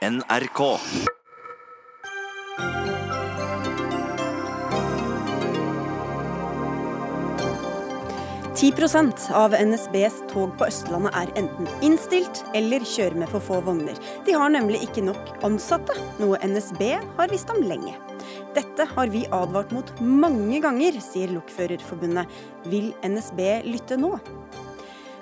NRK. av NSBs tog på Østlandet er enten innstilt eller kjører med for få vogner. De har nemlig ikke nok ansatte, noe NSB har visst om lenge. Dette har vi advart mot mange ganger, sier Lokførerforbundet. Vil NSB lytte nå?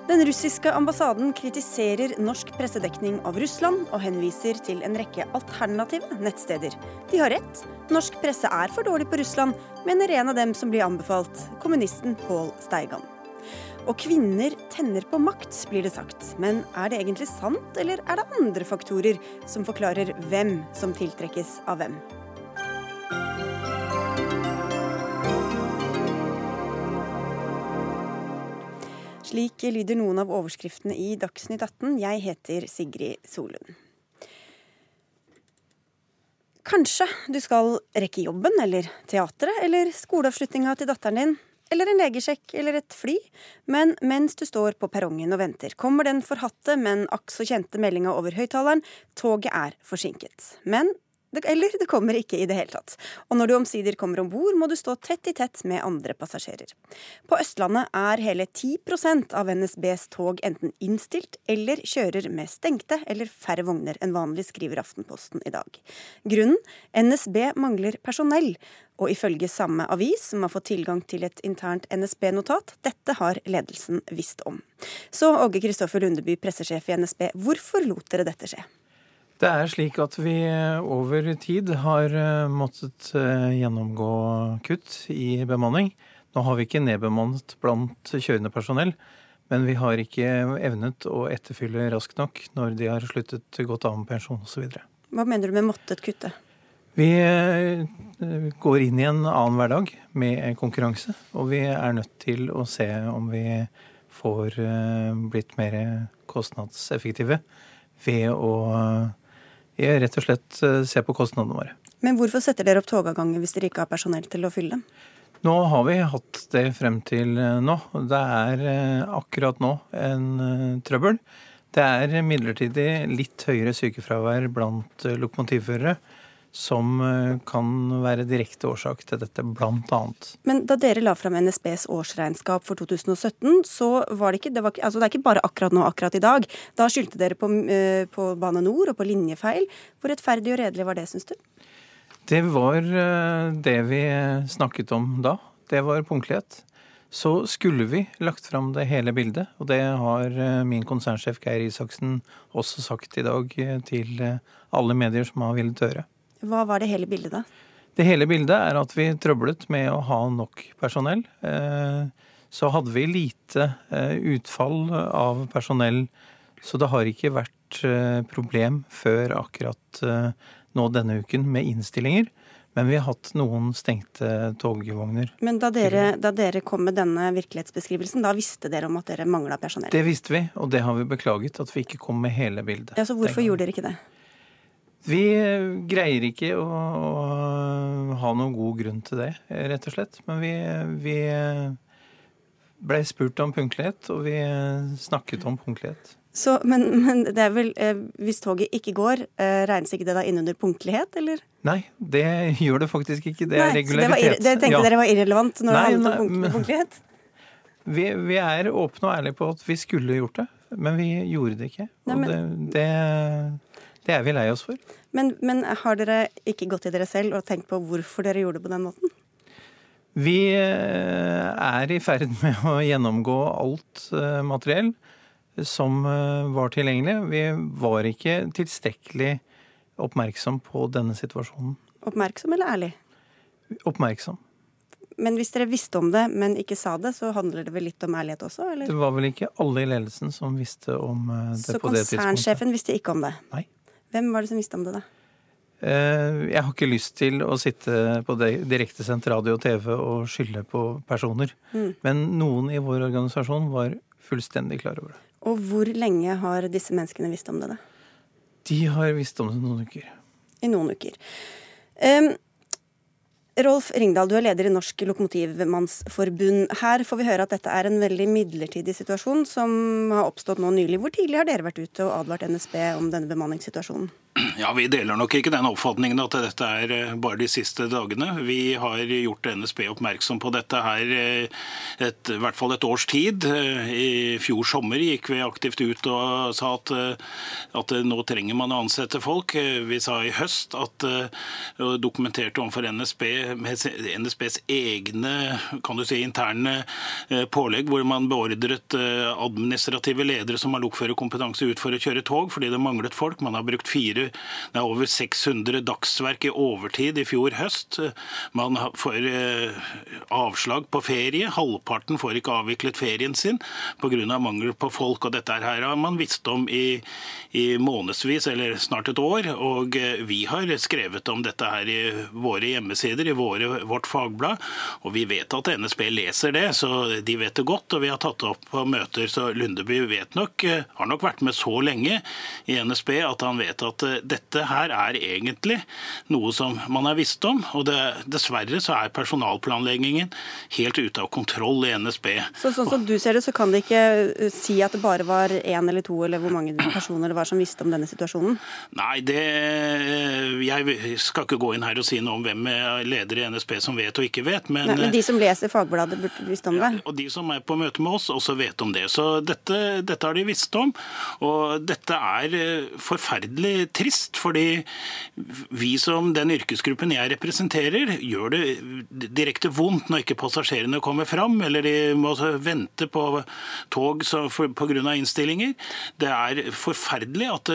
Den russiske ambassaden kritiserer norsk pressedekning av Russland, og henviser til en rekke alternative nettsteder. De har rett. Norsk presse er for dårlig på Russland, mener en av dem som blir anbefalt, kommunisten Pål Steigan. Og kvinner tenner på makt, blir det sagt. Men er det egentlig sant, eller er det andre faktorer som forklarer hvem som tiltrekkes av hvem? Slik lyder noen av overskriftene i Dagsnytt 18. Jeg heter Sigrid Solund. Kanskje du skal rekke jobben eller teatret eller skoleavslutninga til datteren din. Eller en legesjekk eller et fly. Men mens du står på perrongen og venter, kommer den forhatte, men akk så kjente meldinga over høyttaleren. Toget er forsinket. Men eller det kommer ikke i det hele tatt. Og når du omsider kommer om bord, må du stå tett i tett med andre passasjerer. På Østlandet er hele 10% av NSBs tog enten innstilt eller kjører med stengte eller færre vogner enn vanlig, skriver Aftenposten i dag. Grunnen? NSB mangler personell. Og ifølge samme avis, som har fått tilgang til et internt NSB-notat, dette har ledelsen visst om. Så Åge Kristoffer Lundeby, pressesjef i NSB, hvorfor lot dere dette skje? Det er slik at vi over tid har eh, måttet eh, gjennomgå kutt i bemanning. Nå har vi ikke nedbemannet blant kjørende personell, men vi har ikke evnet å etterfylle raskt nok når de har sluttet gått av med pensjon osv. Hva mener du med måttet kutte? Vi eh, går inn i en annen hverdag med konkurranse, og vi er nødt til å se om vi får blitt mer kostnadseffektive ved å rett og slett eh, se på kostnadene våre. Men hvorfor setter dere opp togavganger hvis dere ikke har personell til å fylle dem? Nå har vi hatt det frem til eh, nå. Det er eh, akkurat nå en trøbbel. Det er midlertidig litt høyere sykefravær blant lokomotivførere som eh, kan være direkte årsak til dette, annet. Men da dere la fram NSBs årsregnskap for 2017, så var det ikke det, var, altså det er ikke bare akkurat nå, akkurat i dag. Da skyldte dere på, eh, på Bane Nor og på linjefeil. Hvor rettferdig og redelig var det, syns du? Det var eh, det vi snakket om da. Det var punktlighet. Så skulle vi lagt fram det hele bildet, og det har min konsernsjef Geir Isaksen også sagt i dag til alle medier som har villet høre. Hva var det hele bildet, da? Det hele bildet er at vi trøblet med å ha nok personell. Eh, så hadde vi lite eh, utfall av personell, så det har ikke vært eh, problem før akkurat nå denne uken med innstillinger. Men vi har hatt noen stengte togvogner. Men da dere, da dere, kom med denne virkelighetsbeskrivelsen, da visste dere om at dere mangla personell? Det visste vi, og det har vi beklaget. At vi ikke kom med hele bildet. Ja, Så hvorfor gjorde dere ikke det? Vi greier ikke å, ha noen god grunn til det, rett og slett. Men vi, vi ble spurt om punktlighet, og vi snakket om punktlighet. Så, men, men, det er vel, eh, hvis toget ikke går, eh, regnes ikke det da inn under punktlighet, eller? Nei, det gjør det faktisk ikke. Det er nei, regularitet. Det, det tenkte ja. dere var irrelevant når nei, det handlet om punkt, punktlighet? Vi, vi, er åpne og ærlige på at vi skulle gjort det, men vi gjorde det ikke. Nei, men, det, det, det er vi lei oss for. Men, men, har dere ikke gått i dere selv og tenkt på hvorfor dere gjorde det på den måten? Vi eh, er i ferd med å gjennomgå alt eh, materiell som eh, var tilgjengelig. Vi var ikke tilstrekkelig oppmerksom på denne situasjonen. Oppmerksom eller ærlig? Oppmerksom. Men hvis dere visste om det, men ikke sa det, så handler det vel litt om ærlighet også? eller? Det var vel ikke alle i ledelsen som visste om det så på det tidspunktet. Så konsernsjefen visste ikke om det? Nei. Hvem var det som visste om det, da? Eh, jeg har ikke lyst til å sitte på direktesendt radio og TV og skylde på personer. Mm. Men noen i vår organisasjon var fullstendig klar over det. Og hvor lenge har disse menneskene visst om det? da? De har visst om det noen uker. I noen uker. Um, Rolf Ringdal, du er leder i Norsk Lokomotivmannsforbund. Her får vi høre at dette er en veldig midlertidig situasjon som har oppstått nå nylig. Hvor tidlig har dere vært ute og advart NSB om denne bemanningssituasjonen? Ja, Vi deler nok ikke den oppfatningen at dette er eh, bare de siste dagene. Vi har gjort NSB oppmerksom på dette her eh, et, i hvert fall et års tid. Eh, I fjor sommer gikk vi aktivt ut og sa at, at nå trenger man å ansette folk. Vi sa i høst at og dokumenterte overfor NSB med NSBs egne kan du si, interne pålegg, hvor man beordret administrative ledere som har lokførerkompetanse ut for å kjøre tog fordi det manglet folk. Man har brukt fire er over 600 dagsverk i overtid i fjor høst. Man får eh, avslag på ferie. Halvparten får ikke avviklet ferien sin pga. mangel på folk. og Dette her har man visst om i, i månedsvis, eller snart et år. Og eh, vi har skrevet om dette her i våre hjemmesider, i våre, vårt fagblad. Og vi vet at NSB leser det, så de vet det godt. Og vi har tatt det opp på møter, så Lundeby vet nok, eh, har nok vært med så lenge i NSB at han vet at dette her er egentlig noe som man har visst om. Og det, dessverre så er personalplanleggingen helt ute av kontroll i NSB. Så Sånn som du ser det, så kan de ikke uh, si at det bare var én eller to eller hvor mange personer det var som visste om denne situasjonen? Nei, det Jeg skal ikke gå inn her og si noe om hvem ledere i NSB som vet og ikke vet. Men, Nei, men de som leser Fagbladet, burde visst om det? Ja, og de som er på møte med oss, også vet om det. Så dette, dette har de visst om. Og dette er uh, forferdelig trist, fordi vi som den yrkesgruppen jeg representerer, gjør det direkte vondt når ikke passasjerene kommer fram, eller de må vente på tog pga. innstillinger. Det er forferdelig at,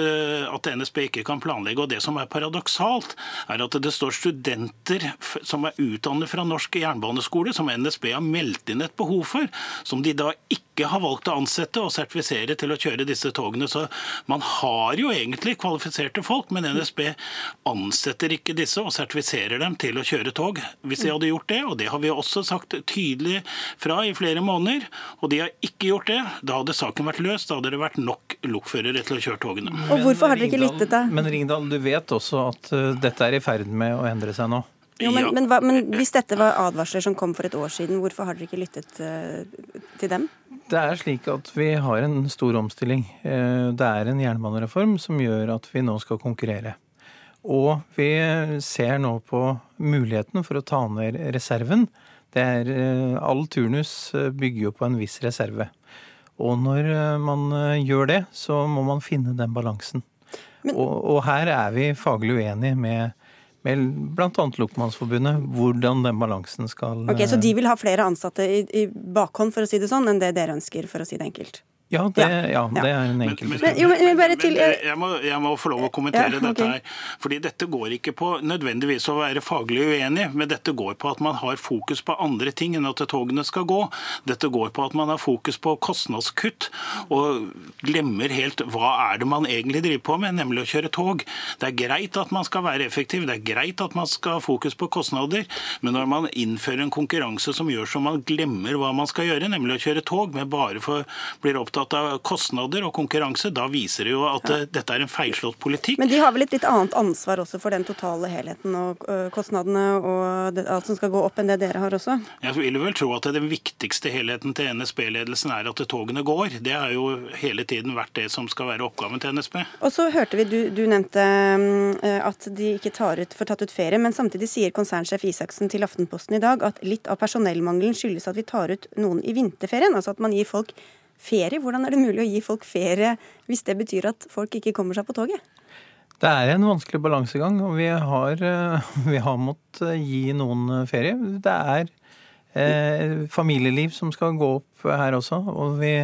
at NSB ikke kan planlegge. Og det som er paradoksalt, er at det står studenter som er utdannet fra norsk jernbaneskole, som NSB har meldt inn et behov for, som de da ikke har valgt å ansette og sertifisere til å kjøre disse togene. Så man har jo egentlig kvalifiserte folk, men NSB ansetter ikke disse og sertifiserer dem til å kjøre tog. Hvis de hadde gjort det, og det har vi også sagt tydelig fra i flere måneder, og de har ikke gjort det, da hadde saken vært løst. Da hadde det vært nok lokførere til å kjøre togene. Og hvorfor har dere ikke lyttet da? Men Ringdal, du vet også at uh, dette er i ferd med å endre seg nå? Jo, men, men, hva, men, hvis dette var advarsler som kom for et år siden, hvorfor har dere ikke lyttet uh, til dem? Det er slik at vi har en stor omstilling. Uh, det er en jernbanereform som gjør at vi nå skal konkurrere. Og vi ser nå på muligheten for å ta ned reserven. Det er, eh, all turnus eh, bygger jo på en viss reserve. Og når eh, man gjør det, så må man finne den balansen. Men, og, og, her er vi faglig uenige med, med bl.a. Lokmannsforbundet, hvordan den balansen skal Ok, Så de vil ha flere ansatte i, i bakhånd, for å si det sånn, enn det dere ønsker, for å si det enkelt? Ja, det, ja, det er en enkel men, men, men, men til, jeg, må, jeg, må, få lov å kommentere ja, okay. dette her. Fordi dette går ikke på nødvendigvis å være faglig uenig, men dette går på at man har fokus på andre ting enn at togene skal gå. Dette går på at man har fokus på kostnadskutt og glemmer helt hva er det man egentlig driver på med, nemlig å kjøre tog. Det er greit at man skal være effektiv, det er greit at man skal ha fokus på kostnader, men når man innfører en konkurranse som gjør så man glemmer hva man skal gjøre, nemlig å kjøre tog, men bare for, blir opptatt opptatt av kostnader og konkurranse, da viser det jo at ja. dette er en feilslått politikk. Men de har vel et litt annet ansvar også for den totale helheten og kostnadene og alt som skal gå opp, enn det dere har også? Jeg vil vel tro at den viktigste helheten til NSB-ledelsen er at togene går. Det har jo hele tiden vært det som skal være oppgaven til NSB. Og så hørte vi, du, du nevnte at de ikke tar ut, får tatt ut ferie, men samtidig sier konsernsjef Isaksen til Aftenposten i dag at litt av personellmangelen skyldes at vi tar ut noen i vinterferien. Altså at man gir folk ferie. Hvordan er det mulig å gi folk ferie hvis det betyr at folk ikke kommer seg på toget? Det er en vanskelig balansegang, og vi har, eh, vi har måttet gi noen ferie. Det er eh, familieliv som skal gå opp her også, og vi,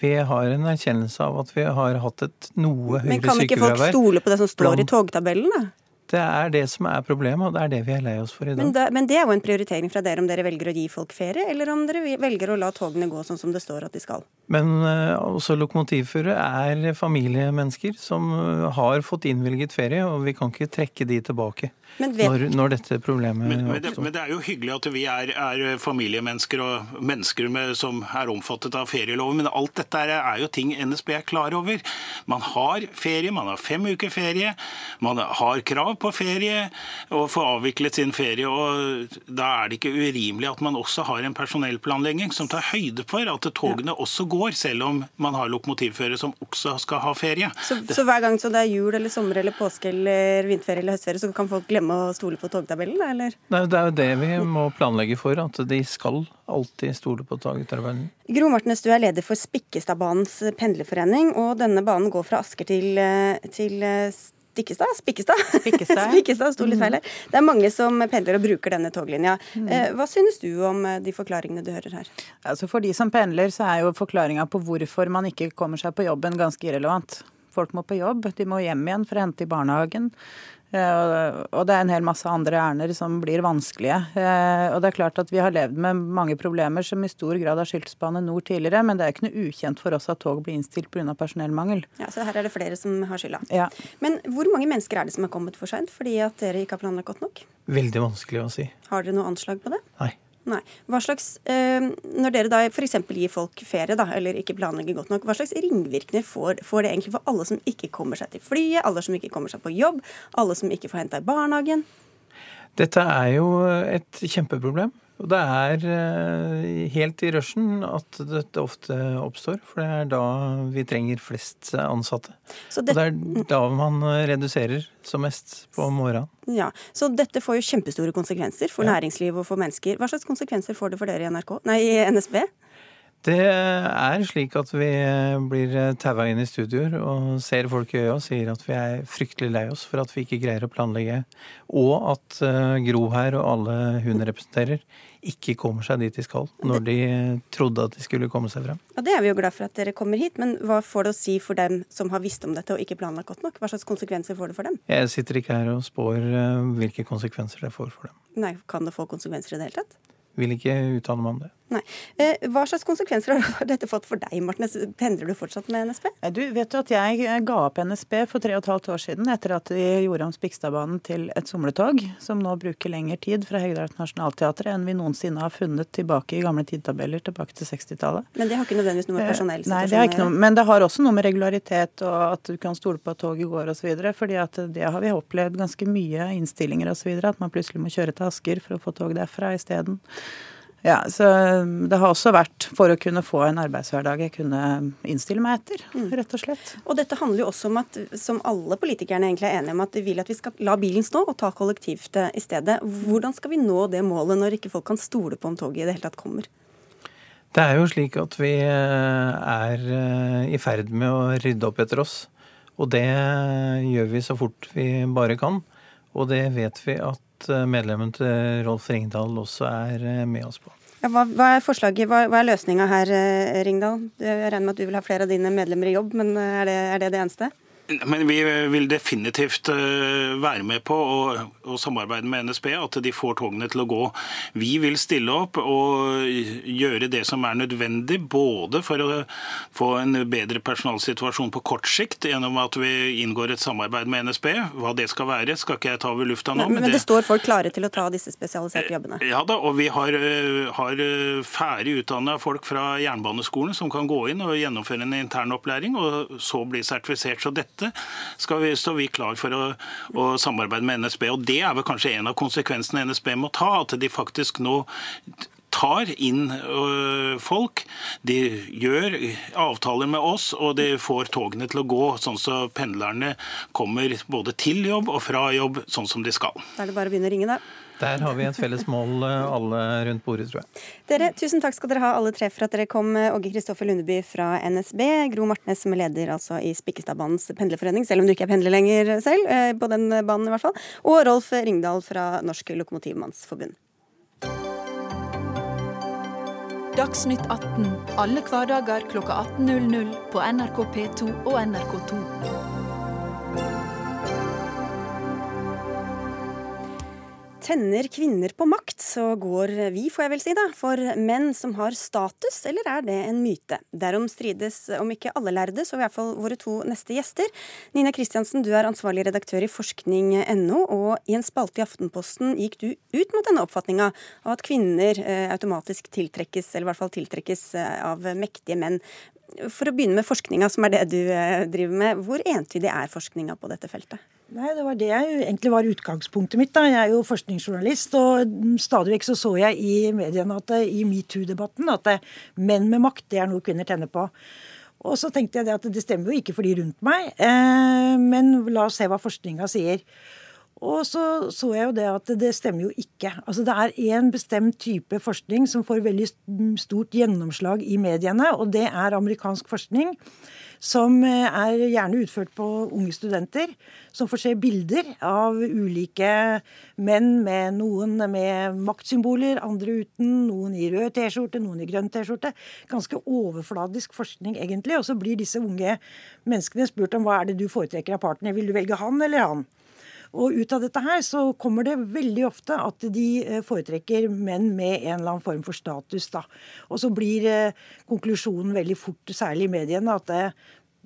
vi har en erkjennelse av at vi har hatt et noe høyere sykefravær. Men kan ikke folk stole på det som står i togtabellen, da? Det er det som er problemet, og det er det vi er lei oss for i dag. Men, da, men, det er jo en prioritering fra dere om dere velger å gi folk ferie, eller om dere velger å la togene gå sånn som det står at de skal? Men uh, også lokomotivførere er familiemennesker som uh, har fått innvilget ferie, og vi kan ikke trekke de tilbake når, når, dette problemet men, men, det, men det er jo hyggelig at vi er, er familiemennesker og mennesker med, som er omfattet av ferieloven, men alt dette er, er, jo ting NSB er klar over. Man har ferie, man har fem uker ferie, man har krav på ferie og får avviklet sin ferie. og Da er det ikke urimelig at man også har en personellplanlegging som tar høyde for at togene også går år, selv om man har lokomotivførere som også skal ha ferie. Så, så, hver gang så det er jul eller sommer eller påske eller vinterferie eller høstferie, så kan folk glemme å stole på togtabellen, eller? Nei, det er jo det vi må planlegge for, at de skal alltid stole på togtabellen. Gro Martnes, du er leder for Spikkestadbanens pendlerforening, og denne banen går fra Asker til, eh, til Stikkestad? Spikkestad? Spikkestad, Spikkestad sto litt feil her. Det er mange som pendler og bruker denne toglinja. Mm. Eh, hva synes du om eh, de forklaringene du hører her? Altså for de som pendler, så er jo forklaringa på hvorfor man ikke kommer seg på jobben ganske irrelevant. Folk må på jobb, de må hjem igjen for å hente i barnehagen. Eh, og det er en hel masse andre ærender som blir vanskelige. Eh, og det er klart at vi har levd med mange problemer som i stor grad har skyldtes Bane NOR tidligere, men det er ikke noe ukjent for oss at tog blir innstilt pga. personellmangel. Ja, Så her er det flere som har skylda. Ja. Men hvor mange mennesker er det som har kommet for seint fordi at dere ikke har planlagt godt nok? Veldig vanskelig å si. Har dere noe anslag på det? Nei. Nei. Hva slags, eh, Når dere da f.eks. gir folk ferie, da, eller ikke planlegger godt nok, hva slags ringvirkninger får, får, det egentlig for alle som ikke kommer seg til flyet, alle som ikke kommer seg på jobb, alle som ikke får henta i barnehagen? Dette er jo et kjempeproblem. Og det er eh, helt i rushen at dette ofte oppstår, for det er da vi trenger flest ansatte. Det, og det er da man reduserer som mest på morgenen. Ja, Så dette får jo kjempestore konsekvenser for ja. næringsliv og for mennesker. Hva slags konsekvenser får det for dere i NRK? Nei, i NSB? Det er slik at vi blir taua inn i studioer og ser folk i øya og sier at vi er fryktelig lei oss for at vi ikke greier å planlegge, og at eh, Gro her og alle hun representerer, ikke kommer seg dit de skal, når de trodde at de skulle komme seg frem. Ja, Det er vi jo glad for at dere kommer hit, men hva får det å si for dem som har visst om dette og ikke planlagt godt nok? Hva slags konsekvenser får det for dem? Jeg sitter ikke her og spår eh, hvilke konsekvenser det får for dem. Nei, Kan det få konsekvenser i det hele tatt? Vil ikke uttale meg om det. Nei. Eh, hva slags konsekvenser har dette fått for deg, Martnes? Pendler du fortsatt med NSB? Du vet jo at Jeg ga opp NSB for tre og et halvt år siden etter at de gjorde om Spikstadbanen til et somletog, som nå bruker lengre tid fra Hegdehals Nationaltheatret enn vi noensinne har funnet tilbake i gamle tidtabeller tilbake til 60-tallet. Men det har ikke nødvendigvis noe med eh, personell Nei, det har ikke noe, men det har også noe med regularitet og at du kan stole på at toget går osv. fordi at det har vi opplevd ganske mye innstillinger osv. At man plutselig må kjøre til Asker for å få tog derfra isteden. Ja, så um, Det har også vært for å kunne få en arbeidshverdag jeg kunne innstille meg etter, mm. rett og slett. Og dette handler jo også om at, som alle politikerne egentlig er enige om, at de vil at vi skal la bilen stå og ta kollektivt eh, i stedet. Hvordan skal vi nå det målet når ikke folk kan stole på om toget i det hele tatt kommer? Det er jo slik at vi eh, er eh, i ferd med å rydde opp etter oss. Og det gjør vi så fort vi bare kan. Og det vet vi at medlemmen til Rolf Ringdal også er eh, med oss på. Ja, hva, hva, er forslaget, hva, hva er løsninga her, eh, Ringdal? Jeg regner med at du vil ha flere av dine medlemmer i jobb, men eh, er det er det, det eneste? Men vi vil definitivt eh, være med på å, å, samarbeide med NSB, at de får togene til å gå. Vi vil stille opp og gjøre det som er nødvendig, både for å få en bedre personalsituasjon på kort sikt, gjennom at vi inngår et samarbeid med NSB. Hva det skal være, skal ikke jeg ta over lufta nå. Men, men det, det, står folk klare til å ta disse spesialiserte jobbene? Ja da, og vi har, eh, har eh, ferdig utdanna folk fra jernbaneskolen som kan gå inn og gjennomføre en intern opplæring, og så bli sertifisert. Så dette dette vi, står vi klar for å, å, samarbeide med NSB. og Det er vel kanskje en av konsekvensene NSB må ta, at de faktisk nå tar inn ø, folk. De gjør avtaler med oss, og de får togene til å gå sånn så pendlerne kommer både til jobb og fra jobb sånn som de skal. Da er det bare å begynne å ringe, da. Der har vi et felles mål eh, alle rundt bordet, tror jeg. Dere, Tusen takk skal dere ha alle tre for at dere kom. Åge Kristoffer Lundeby fra NSB, Gro Martnes som er leder altså i Spikkestadbanens pendlerforening, selv om du ikke er pendler lenger selv, eh, på den banen i hvert fall, og Rolf Ringdal fra Norsk Lokomotivmannsforbund. Dagsnytt 18 alle hverdager klokka 18.00 på NRK P2 og NRK2. Tenner kvinner på makt, så går vi, får jeg vel si, da, for menn som har status, eller er det en myte? Derom strides om ikke alle lærde, så i hvert fall våre to neste gjester. Nina Kristiansen, du er ansvarlig redaktør i forskning.no, og i en spalte i Aftenposten gikk du ut mot denne oppfatninga av at kvinner eh, automatisk tiltrekkes, eller i hvert fall tiltrekkes eh, av mektige menn. For å begynne med forskninga, som er det du eh, driver med. Hvor entydig er forskninga på dette feltet? Nei, Det var det jeg egentlig var utgangspunktet mitt. da. Jeg er jo forskningsjournalist, og stadig vekk så så jeg i mediene at i metoo-debatten at det, menn med makt det er noe kvinner tenner på. Og så tenkte jeg det at det stemmer jo ikke for de rundt meg, eh, men la oss se hva forskninga sier. Og så så jeg jo det at det stemmer jo ikke. Altså Det er én bestemt type forskning som får veldig stort gjennomslag i mediene, og det er amerikansk forskning som eh, er gjerne utført på unge studenter, som får se bilder av ulike menn med noen med maktsymboler, andre uten, noen i rød T-skjorte, noen i grønn T-skjorte. Ganske overfladisk forskning, egentlig. Og så blir disse unge menneskene spurt om hva er det du foretrekker av partner, vil du velge han eller han? Og ut av dette her så kommer det veldig ofte at de eh, foretrekker menn med en eller annen form for status. da. Og så blir eh, konklusjonen veldig fort, særlig i mediene, at det,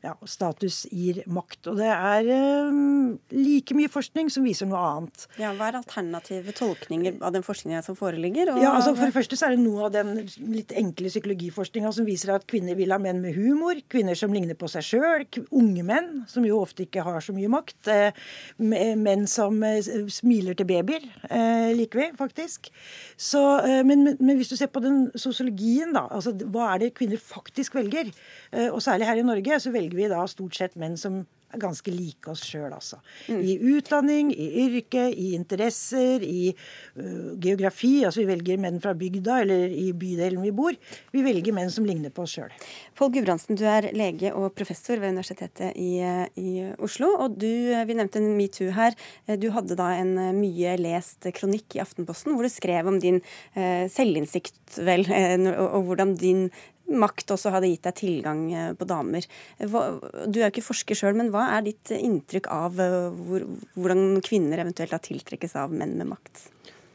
ja, status gir makt. Og det er um, like mye forskning som viser noe annet. Ja, Hva er alternative tolkninger av den forskningen som foreligger? ja, altså For det første så er det noe av den litt enkle psykologiforskninga som viser at kvinner vil ha menn med humor, kvinner som ligner på seg sjøl, unge menn som jo ofte ikke har så mye makt, eh, menn som eh, smiler til babyer, eh, liker vi faktisk. Så, men, men, hvis du ser på den sosiologien, da, altså hva er det kvinner faktisk velger, eh, og særlig her i Norge, så velger vi da stort sett menn som er ganske like oss sjøl, altså. Mm. I utdanning, i yrke, i interesser, i uh, geografi. Altså vi velger menn fra bygda eller i bydelen vi bor. Vi velger menn som ligner på oss sjøl. Pål Gudbrandsen, du er lege og professor ved Universitetet i, i Oslo. Og du, vi nevnte en metoo her. Du hadde da en mye lest kronikk i Aftenposten hvor du skrev om din uh, selvinnsikt, vel, uh, og, og hvordan din makt også hadde gitt deg tilgang eh, på damer. Du er jo ikke forsker sjøl, men hva er ditt inntrykk av eh, hvor, hvordan kvinner eventuelt har tiltrekkes av menn med makt?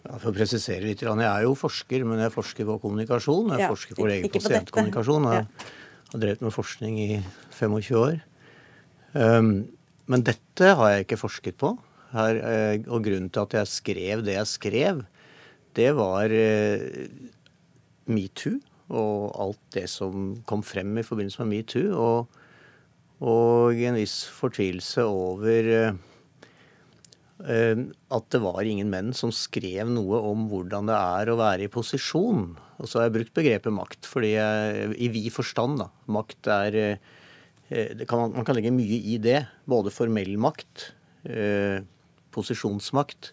Ja, for å presisere litt, Jeg er jo forsker, men jeg forsker på kommunikasjon. Jeg ja, forsker på lege-pasientkommunikasjon. Jeg har drevet med forskning i 25 år. Um, men dette har jeg ikke forsket på. Her, eh, og grunnen til at jeg skrev det jeg skrev, det var metoo og alt det som kom frem i forbindelse med metoo. Og, og en viss fortvilelse over uh, at det var ingen menn som skrev noe om hvordan det er å være i posisjon. Og så har jeg brukt begrepet makt, fordi jeg, i vid forstand, da. Makt er uh, kan, Man kan legge mye i det. Både formell makt, posisjonsmakt.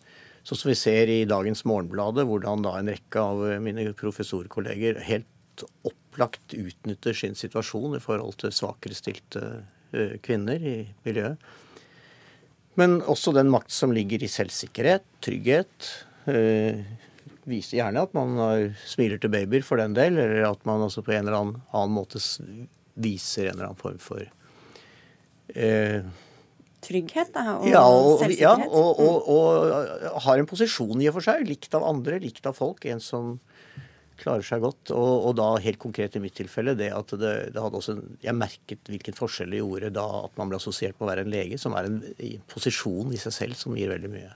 Sånn som vi ser i dagens Morgenbladet, hvordan da en rekke av mine professorkolleger helt opplagt utnytter sin situasjon i forhold til svakere stilte eh, kvinner i miljøet. Men også den makt som ligger i selvsikkerhet, trygghet. Øh, viser gjerne at man smiler til babyer for den del, eller at man også på en eller annen, annen måte viser en eller annen form for øh, Trygghet da, og ja, og, selvsikkerhet? Ja, og, og, og, har en posisjon i og for seg. Likt av andre, likt av folk. En som klarer seg godt. Og, og, da helt konkret i mitt tilfelle det at det, det hadde også Jeg merket hvilken forskjell det gjorde da at man ble assosiert med å være en lege, som er en, en posisjon i seg selv som gir veldig mye.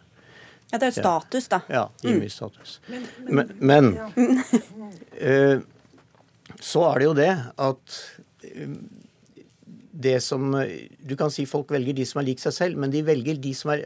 Ja, det er jo status, da. Ja, gir mye mm. status. Men, men, men, men uh, så er det jo det at uh, det som Du kan si folk velger de som er lik seg selv, men de velger de som er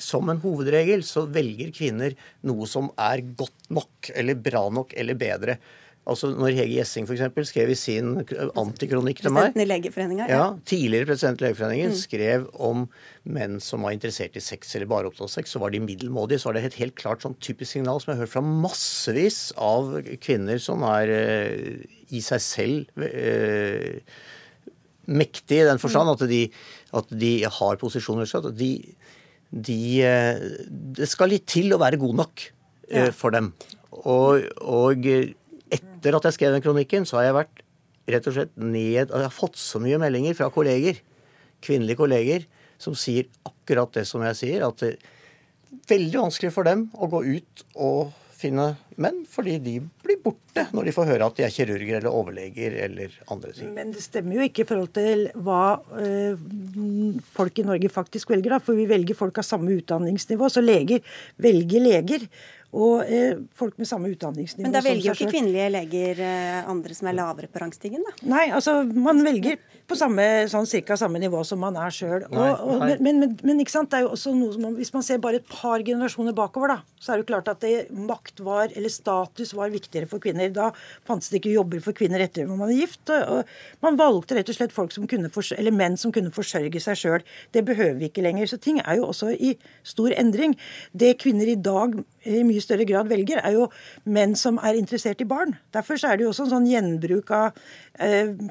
Som en hovedregel så velger kvinner noe som er godt nok, eller bra nok, eller bedre. Altså Når Hege Gjessing eksempel skrev i sin antikronikk til meg i? Ja. ja, Tidligere president i Legeforeningen mm. skrev om menn som var interessert i sex eller bare opptatt av sex, så var de middelmådige. Så var det et helt klart sånn typisk signal som jeg har hørt fra massevis av kvinner som er uh, i seg selv uh, mektige i den forstand at de, at de har posisjoner. De, de, eh, det skal litt til å være god nok eh, ja. for dem. Og, og, etter at jeg skrev den kronikken, så har jeg vært rett og slett ned Jeg har fått så mye meldinger fra kolleger, kvinnelige kolleger, som sier akkurat det som jeg sier. At det er veldig vanskelig for dem å gå ut og finne menn, fordi de blir borte når de får høre at de er kirurger eller overleger eller andre ting. Men det stemmer jo ikke i forhold til hva øh, folk i Norge faktisk velger, da. For vi velger folk av samme utdanningsnivå. Så leger velger leger. Og eh, folk med samme utdanningsnivå. Men da velger jo ikke kvinnelige leger eh, andre som er lavere på rangstigen, da? Nei, altså man velger på samme, sånn cirka samme nivå som man er sjøl. Men, men, men, ikke sant, det er jo også noe som hvis man ser bare et par generasjoner bakover, da, så er det jo klart at det, makt var, eller status var viktigere for kvinner. Da fantes det ikke jobber for kvinner etter at man var gift. Og, og man valgte rett og slett folk som kunne eller menn som kunne forsørge seg sjøl. Det behøver vi ikke lenger. Så ting er jo også i stor endring. Det kvinner i dag i mye større grad velger, er jo menn som er interessert i barn. Derfor er det jo også en sånn gjenbruk av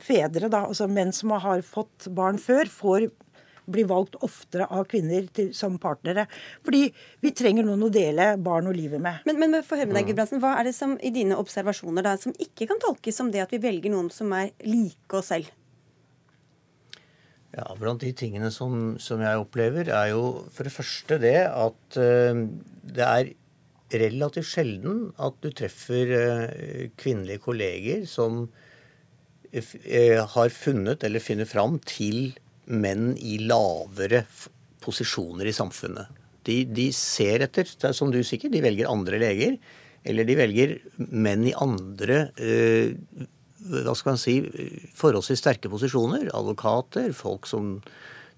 fedre, da, altså menn som har fått barn før, får bli valgt oftere av kvinner til, som partnere. Fordi vi trenger noen å dele barn og livet med. Men, men for høre med deg, Gudbrandsen, Hva er det som i dine observasjoner da, som ikke kan tolkes som det at vi velger noen som er like oss selv? Ja, Blant de tingene som, som, jeg opplever, er jo for det første det at uh, det er relativt sjelden at du treffer uh, kvinnelige kolleger som uh, har funnet eller finner fram til menn i lavere posisjoner i samfunnet. De, de ser etter, som du sikkert, de velger andre leger. Eller de velger menn i andre hva skal man si, forholdsvis sterke posisjoner. Advokater, folk som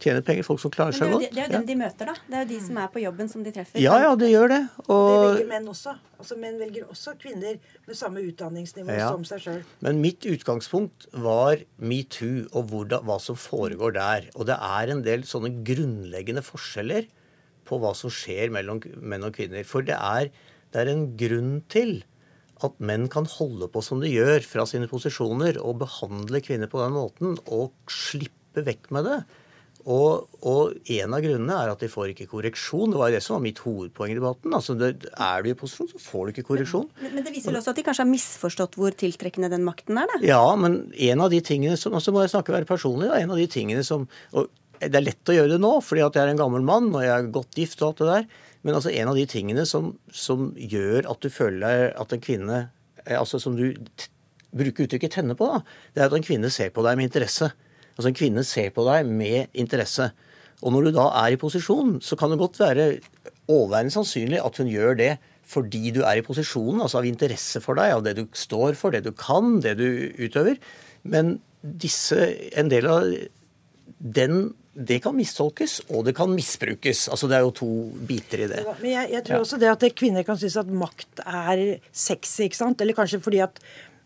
tjener penger, folk som klarer seg godt. Det er jo dem de møter, da. Det er jo de som er på jobben som de treffer. Ja, ja, det gjør det. Og... Det velger menn også. Altså Menn velger også kvinner med samme utdanningsnivå ja. som seg sjøl. Men mitt utgangspunkt var metoo og hvordan, hva som foregår der. Og det er en del sånne grunnleggende forskjeller på hva som skjer mellom menn og kvinner. For det er, det er en grunn til at menn kan holde på som de gjør fra sine posisjoner, og behandle kvinner på den måten, og slippe vekk med det. Og, og, en av grunnene er at de får ikke korreksjon. Det var det som var mitt hovedpoeng i debatten. Altså, det, Er du i posisjon, så får du ikke korreksjon. Men, men, det viser vel også at de kanskje har misforstått hvor tiltrekkende den makten er, da? Ja, men en av de tingene som Og altså må jeg snakke være personlig, da, en av de tingene som og Det er lett å gjøre det nå, fordi at jeg er en gammel mann og jeg er godt gift og alt det der. Men altså en av de tingene som, som gjør at du føler at en kvinne eh, altså Som du bruker uttrykket 'tenne på', da, det er at en kvinne ser på deg med interesse. Altså En kvinne ser på deg med interesse. Og når du da er i posisjon, så kan det godt være overveiende sannsynlig at hun gjør det fordi du er i posisjonen, altså av interesse for deg, av det du står for, det du kan, det du utøver. Men disse, en del av den det kan mistolkes, og det kan misbrukes. Altså Det er jo to biter i det. Men jeg, jeg tror ja. også det at kvinner kan synes at makt er sexy, ikke sant? Eller kanskje fordi at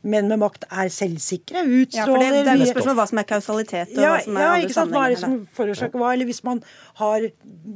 menn med makt er selvsikre. Utstråler ja, for det, det er spørsmål hva som er kausalitet, og ja, hva som er ja, ikke sant? Hva er det som forårsaker hva? Eller hvis man har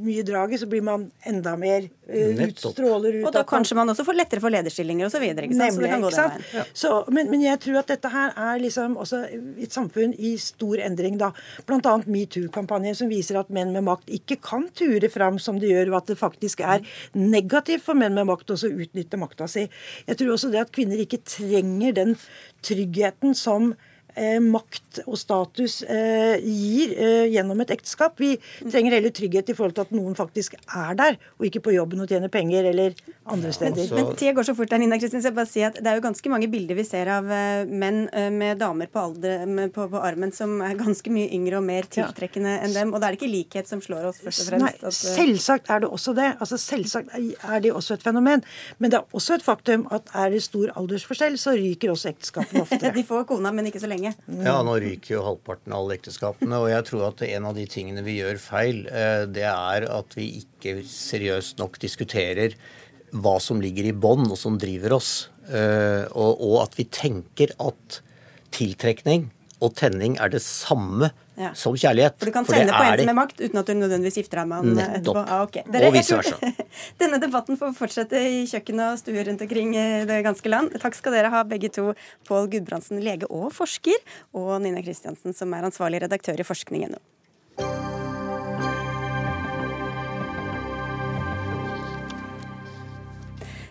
mye draget, så blir man enda mer uh, utstråler ut Og da kanskje man også får lettere for lederstillinger osv. Nemlig. ikke sant? Ja. Så, men, men, jeg tror at dette her er liksom også et samfunn i stor endring, da. Bl.a. metoo-kampanjen som viser at menn med makt ikke kan ture fram som de gjør, og at det faktisk er negativt for menn med makt også å utnytte makta si. Jeg tror også det at kvinner ikke trenger den tryggheten som eh, makt og status eh, gir eh, gjennom et ekteskap. Vi trenger heller trygghet i forhold til at noen faktisk er der, og ikke på jobben og tjener penger eller andre steder. Men, men tida går så fort der, Nina Kristin, så jeg bare si at Det er jo ganske mange bilder vi ser av eh, menn eh, med damer på, alder, med, på, på, armen som er ganske mye yngre og mer tiltrekkende enn dem. Og da er det ikke likhet som slår oss, først og fremst. Nei, at, eh, selvsagt er det også det. Altså Selvsagt er det også et fenomen. Men det er også et faktum at er det stor aldersforskjell, så ryker også ekteskapene oftere. De får kona, men ikke så lenge. Ja, nå ryker jo halvparten av alle ekteskapene. Og jeg tror at en av de tingene vi gjør feil, eh, det er at vi ikke seriøst nok diskuterer hva som ligger i bånn, og som driver oss. Eh, og at vi tenker at tiltrekning og tenning er det samme ja. som kjærlighet. For du kan tenne på en som er makt uten at du nødvendigvis gifter deg med han Nettopp. etterpå. Ah, okay. Dere, og vice versa. Denne debatten får fortsette i kjøkken og stuer rundt omkring det ganske land. Takk skal dere ha begge to, Pål Gudbrandsen, lege og forsker, og Nina Kristiansen, som er ansvarlig redaktør i forskning.no.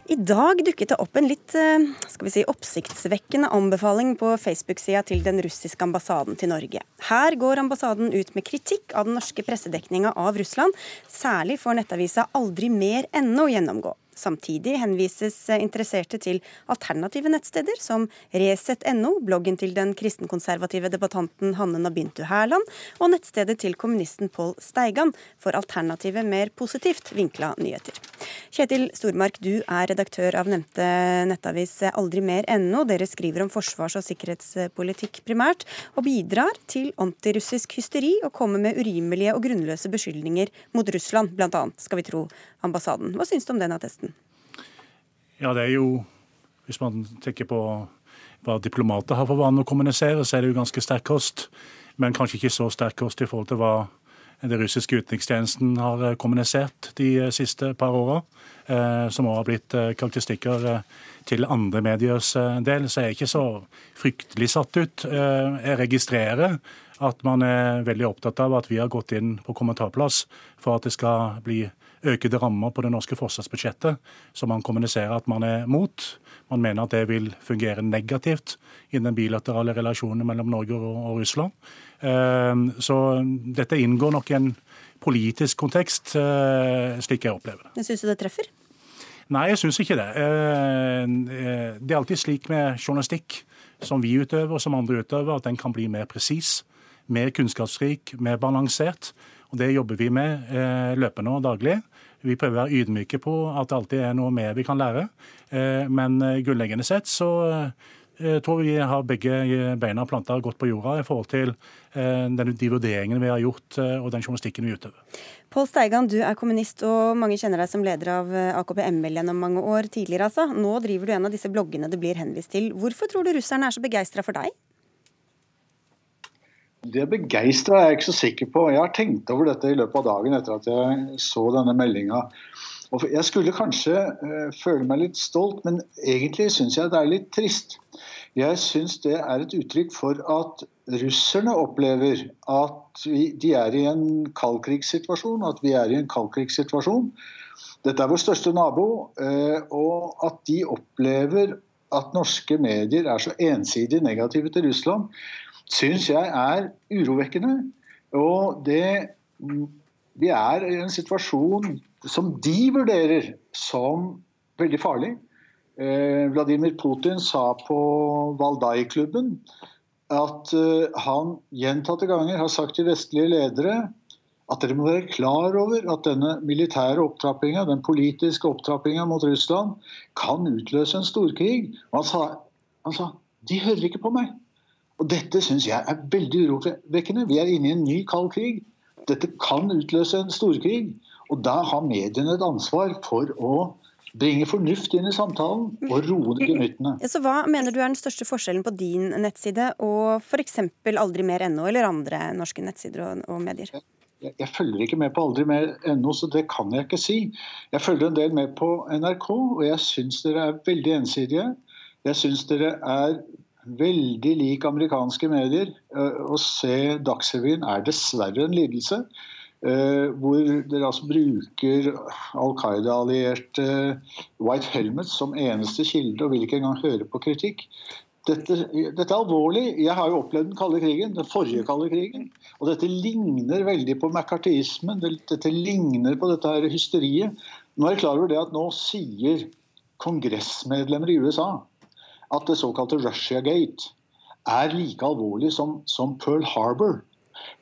I dag dukket det opp en litt eh, skal vi si, oppsiktsvekkende anbefaling på Facebook-sida til den russiske ambassaden til Norge. Her går ambassaden ut med kritikk av den norske pressedekninga av Russland. Særlig får nettavisa Aldri mer ennå gjennomgå. Samtidig henvises interesserte til alternative nettsteder som Resett.no, bloggen til den kristenkonservative debattanten Hanne Nabintu Hærland, og nettstedet til kommunisten Pål Steigan for alternative, mer positivt vinkla nyheter. Kjetil Stormark, du er redaktør av nevnte nettavis aldrimer.no. Dere skriver om forsvars- og sikkerhetspolitikk primært, og bidrar til antirussisk hysteri og kommer med urimelige og grunnløse beskyldninger mot Russland, bl.a., skal vi tro ambassaden. Hva syns du om den attesten? Ja, det er jo, hvis man tenker på hva diplomater har for vane å kommunisere, så er det jo ganske sterk kost. Men kanskje ikke så sterk kost i forhold til hva den russiske utenrikstjenesten har eh, kommunisert de eh, siste par åra, eh, som òg har blitt karakteristikker til andre mediers del. Så jeg er ikke så fryktelig satt ut. Jeg registrerer at man er veldig opptatt av at vi har gått inn på kommentarplass for at det skal bli økede rammer på det norske forsvarsbudsjettet, som man kommuniserer at man er mot. Man mener at det vil fungere negativt i den bilaterale relasjonen mellom Norge og Russland. Ehm, så dette inngår nok i en politisk kontekst, eh, slik jeg opplever det. Syns du det treffer? Nei, jeg syns ikke det. Ehm, eh, det er alltid slik med journalistikk, som vi utøver og som andre utøver, at den kan bli mer presis, mer kunnskapsrik, mer balansert. Og Det jobber vi med eh, løpende og daglig. Vi prøver å være ydmyke på at det alltid er noe mer vi kan lære. Men grunnleggende sett så eh, tror vi har begge beina planta godt på jorda i forhold til eh, de vurderingene vi har gjort eh, og den journalistikken vi utøver. Pål Steigan, du er kommunist og mange kjenner deg som leder av eh, AKP-ML gjennom mange år tidligere. altså. Nå driver du en av disse bloggene det blir henvist til. Hvorfor tror du russerne er så begeistra for deg? Det begeistra er jeg ikke så sikker på. Jeg har tenkt over dette i løpet av dagen etter at jeg så denne meldinga. Jeg skulle kanskje uh, føle meg litt stolt, men egentlig syns jeg det er litt trist. Jeg syns det er et uttrykk for at russerne opplever at vi, de er i en kaldkrigssituasjon, at vi er i en kaldkrigssituasjon. Dette er vår største nabo, uh, og at de opplever at norske medier er så ensidig negative til Russland, syns jeg er urovekkende. Og det Vi er i en situasjon som de vurderer som veldig farlig. Eh, Vladimir Putin sa på Valdai-klubben at eh, han gjentatte ganger har sagt til vestlige ledere at dere må være klar over at denne militære opptrappinga, den politiske opptrappinga mot Russland, kan utløse en storkrig. Og han sa, han sa de hører ikke på meg. Og Dette syns jeg er veldig urovekkende. Vi er inne i en ny kald krig. Dette kan utløse en storkrig. Og da har mediene et ansvar for å bringe fornuft inn i samtalen og roe ned gemyttene. Så hva mener du er den største forskjellen på din nettside og f.eks. aldri mer.no eller andre norske nettsider og, og medier? Jeg, jeg, følger ikke med på aldri mer.no, så det kan jeg ikke si. Jeg følger en del med på NRK, og jeg syns dere er veldig ensidige. Jeg syns dere er veldig lik amerikanske medier. Å se Dagsrevyen er dessverre en lidelse. Uh, hvor dere altså bruker Al Qaida-allierte White Helmets som eneste kilde og vil ikke engang høre på kritikk. Dette, dette, er alvorlig. Jeg har jo opplevd den kalde krigen, den forrige kalde krigen. Og dette ligner veldig på McCarthyismen. Dette ligner på dette her hysteriet. Nå er jeg klar over det at nå sier kongressmedlemmer i USA at det såkalte Russiagate er like alvorlig som, som Pearl Harbor.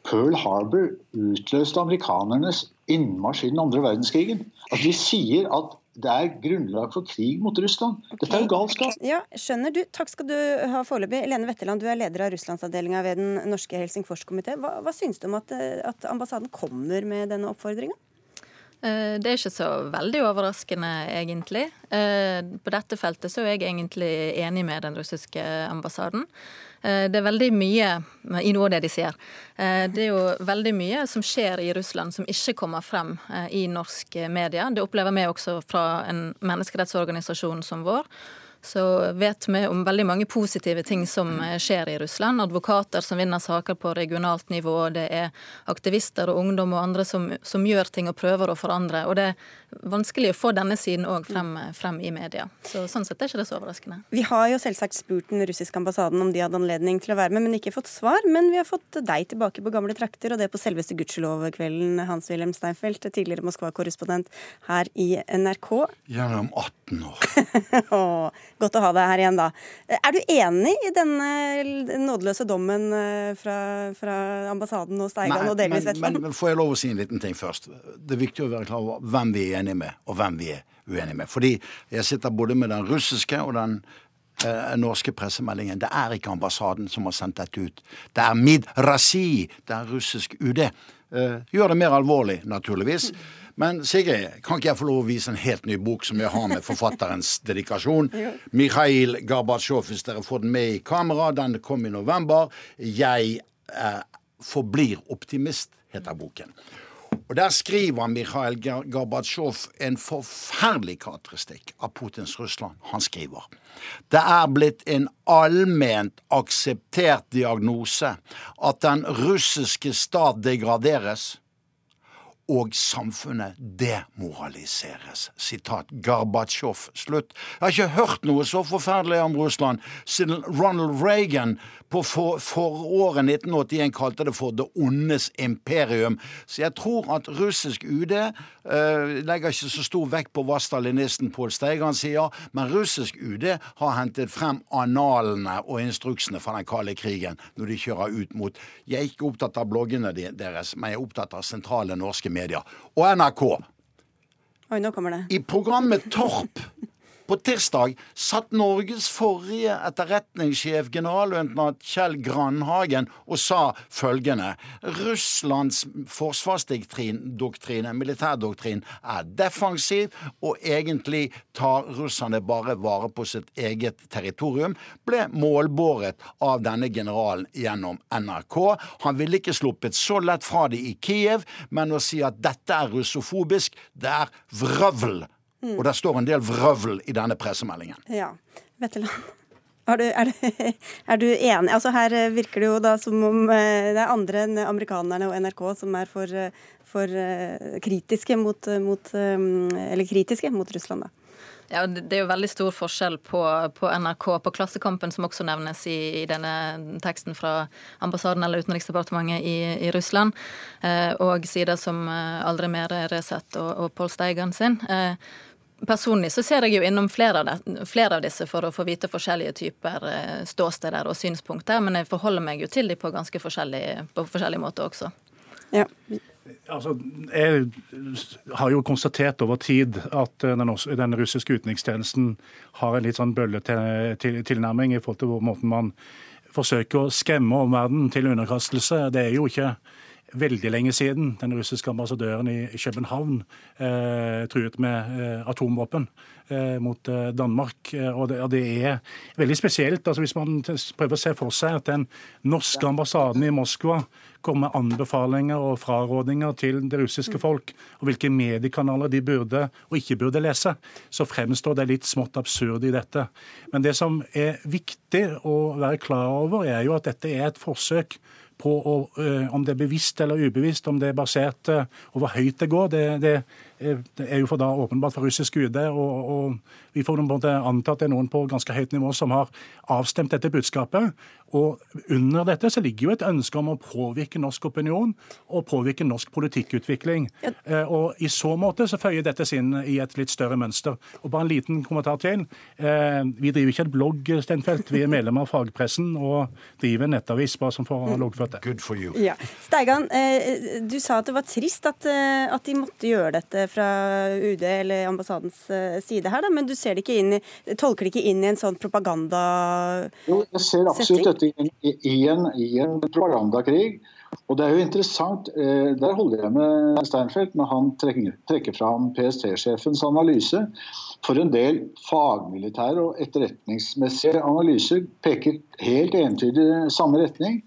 Pearl Harbor utløste amerikanernes innmarsj i den andre verdenskrigen. At de sier at det er grunnlag for krig mot Russland. Okay. Dette er jo galskap. Ja, skjønner du. Takk skal du ha foreløpig. Lene Wetterland, du er leder av russlandsavdelinga ved Den norske Helsingforskomité. Hva, hva syns du om at, at ambassaden kommer med denne oppfordringa? Eh, det er ikke så veldig overraskende, egentlig. Eh, på dette feltet så er jeg egentlig enig med den russiske ambassaden. Eh, det er veldig mye i noe av det de sier. Det er jo veldig mye som skjer i Russland som ikke kommer frem i norsk media. Det opplever vi også fra en menneskerettsorganisasjon som vår så vet vi om veldig mange positive ting som eh, skjer i Russland. Advokater som vinner saker på regionalt nivå. Det er aktivister og ungdom og andre som, som gjør ting og prøver å forandre. Og det er vanskelig å få denne siden òg frem, frem, i media. Så Sånn sett er ikke det så overraskende. Vi har jo selvsagt spurt den russiske ambassaden om de hadde anledning til å være med, men ikke fått svar. Men vi har fått deg tilbake på gamle trakter, og det på selveste gudskjelov-kvelden, Hans-Wilhelm Steinfeld, tidligere Moskva-korrespondent her i NRK. Gjennom 18 år. Godt å ha deg her igjen, da. Er du enig i denne nådeløse dommen fra, fra ambassaden og Steigan og delvis Vetland? Men, men får jeg lov å si en liten ting først? Det er viktig å være klar over hvem vi er enige med, og hvem vi er uenige med. Fordi jeg sitter både med den russiske og den eh, norske pressemeldingen. Det er ikke ambassaden som har sendt dette ut. Det er Midrasi, det er russisk UD. Eh, gjør det mer alvorlig, naturligvis. Men Sigrid, kan ikke jeg få lov å vise en helt ny bok som jeg har med forfatterens dedikasjon? Mikhail Gorbatsjov, hvis dere får den med i kamera. Den kom i november. Jeg eh, forblir optimist, heter boken. Og Der skriver Mikhail Gorbatsjov en forferdelig karakteristikk av Putins Russland. Han skriver det er blitt en allment akseptert diagnose at den russiske stat degraderes og samfunnet demoraliseres. Sitat Gorbatsjov. Slutt. Jeg har ikke hørt noe så forferdelig om Russland siden Ronald Reagan på for, foråret 1981 kalte det for det ondes imperium. Så jeg tror at russisk UD uh, legger ikke så stor vekt på hva stalinisten Pål Steigan sier, men russisk UD har hentet frem analene og instruksene fra den kalde krigen når de kjører ut mot Jeg er ikke opptatt av bloggene deres, men jeg er opptatt av sentrale norske medier. Og NRK. Oi, nå kommer det. I programmet Torp på tirsdag satt Norges forrige etterretningssjef, generalløytnant Kjell Grandhagen, og sa følgende Russlands forsvarsdoktrine, militærdoktrin, er defensiv, og egentlig tar russerne bare vare på sitt eget territorium, ble målbåret av denne generalen gjennom NRK. Han ville ikke sluppet så lett fra det i Kiev, men å si at dette er russofobisk, det er vrøvl Mm. Og det står en del vrøvl i denne pressemeldingen. Ja. Vetteland. Er du, er, du, er du, enig? Altså Her virker det jo da som om eh, det er andre enn amerikanerne og NRK som er for, eh, for eh, kritiske mot, mot, eller kritiske mot Russland. da. Ja, Det er jo veldig stor forskjell på, på NRK, på Klassekampen, som også nevnes i, i, denne teksten fra ambassaden eller Utenriksdepartementet i, i Russland, eh, og sider som Aldri mer Resett og, og Pål Steigan sin. Eh, Personlig så ser jeg jo innom flere av, det, flere av, disse for å få vite forskjellige typer eh, ståsteder og synspunkter, men jeg forholder meg jo til dem på ganske forskjellige, på forskjellige måter også. Ja. Altså, jeg har jo konstatert over tid at eh, den, den russiske utenrikstjenesten har en litt sånn bølletilnærming i forhold til måten man forsøker å skremme omverdenen til underkastelse. Det er jo ikke veldig lenge siden den russiske ambassadøren i København eh, truet med eh, atomvåpen eh, mot eh, Danmark. Eh, og det, og det, er veldig spesielt altså hvis man prøver å se for seg at den norske ambassaden i Moskva kommer med anbefalinger og frarådinger til det russiske folk, og hvilke mediekanaler de burde og ikke burde lese, så fremstår det litt smått absurd i dette. Men det som er viktig å være klar over, er jo at dette er et forsøk på å, om det er bevisst eller ubevisst, om det er basert over hvor høyt det går. Det, det er jo for da åpenbart for russisk UD, og, og vi får anta at det er noen på ganske høyt nivå som har avstemt dette budskapet. Og under dette så ligger jo et ønske om å påvirke norsk opinion og påvirke norsk politikkutvikling. Ja. Eh, og i så måte så føyer dette seg inn i et litt større mønster. Og bare en liten kommentar til. Eh, vi driver ikke et blogg, Stenfeldt. Vi er medlemmer av fagpressen og driver nettavis, bare som får loggført det. Good for you. Ja. Steigan, eh, du sa at det var trist at, at de måtte gjøre dette fra UD eller ambassadens side her, da, men du ser det ikke inn i, tolker det ikke inn i en sånn propagandasetting? Jo, jeg ser absolutt dette i, i, en, i en propagandakrig. Og det er jo interessant, eh, Der holder jeg med Steinfeld når han trekker, trekker fram PST-sjefens analyse. For en del fagmilitære og etterretningsmessige analyser peker helt entydig i samme retning.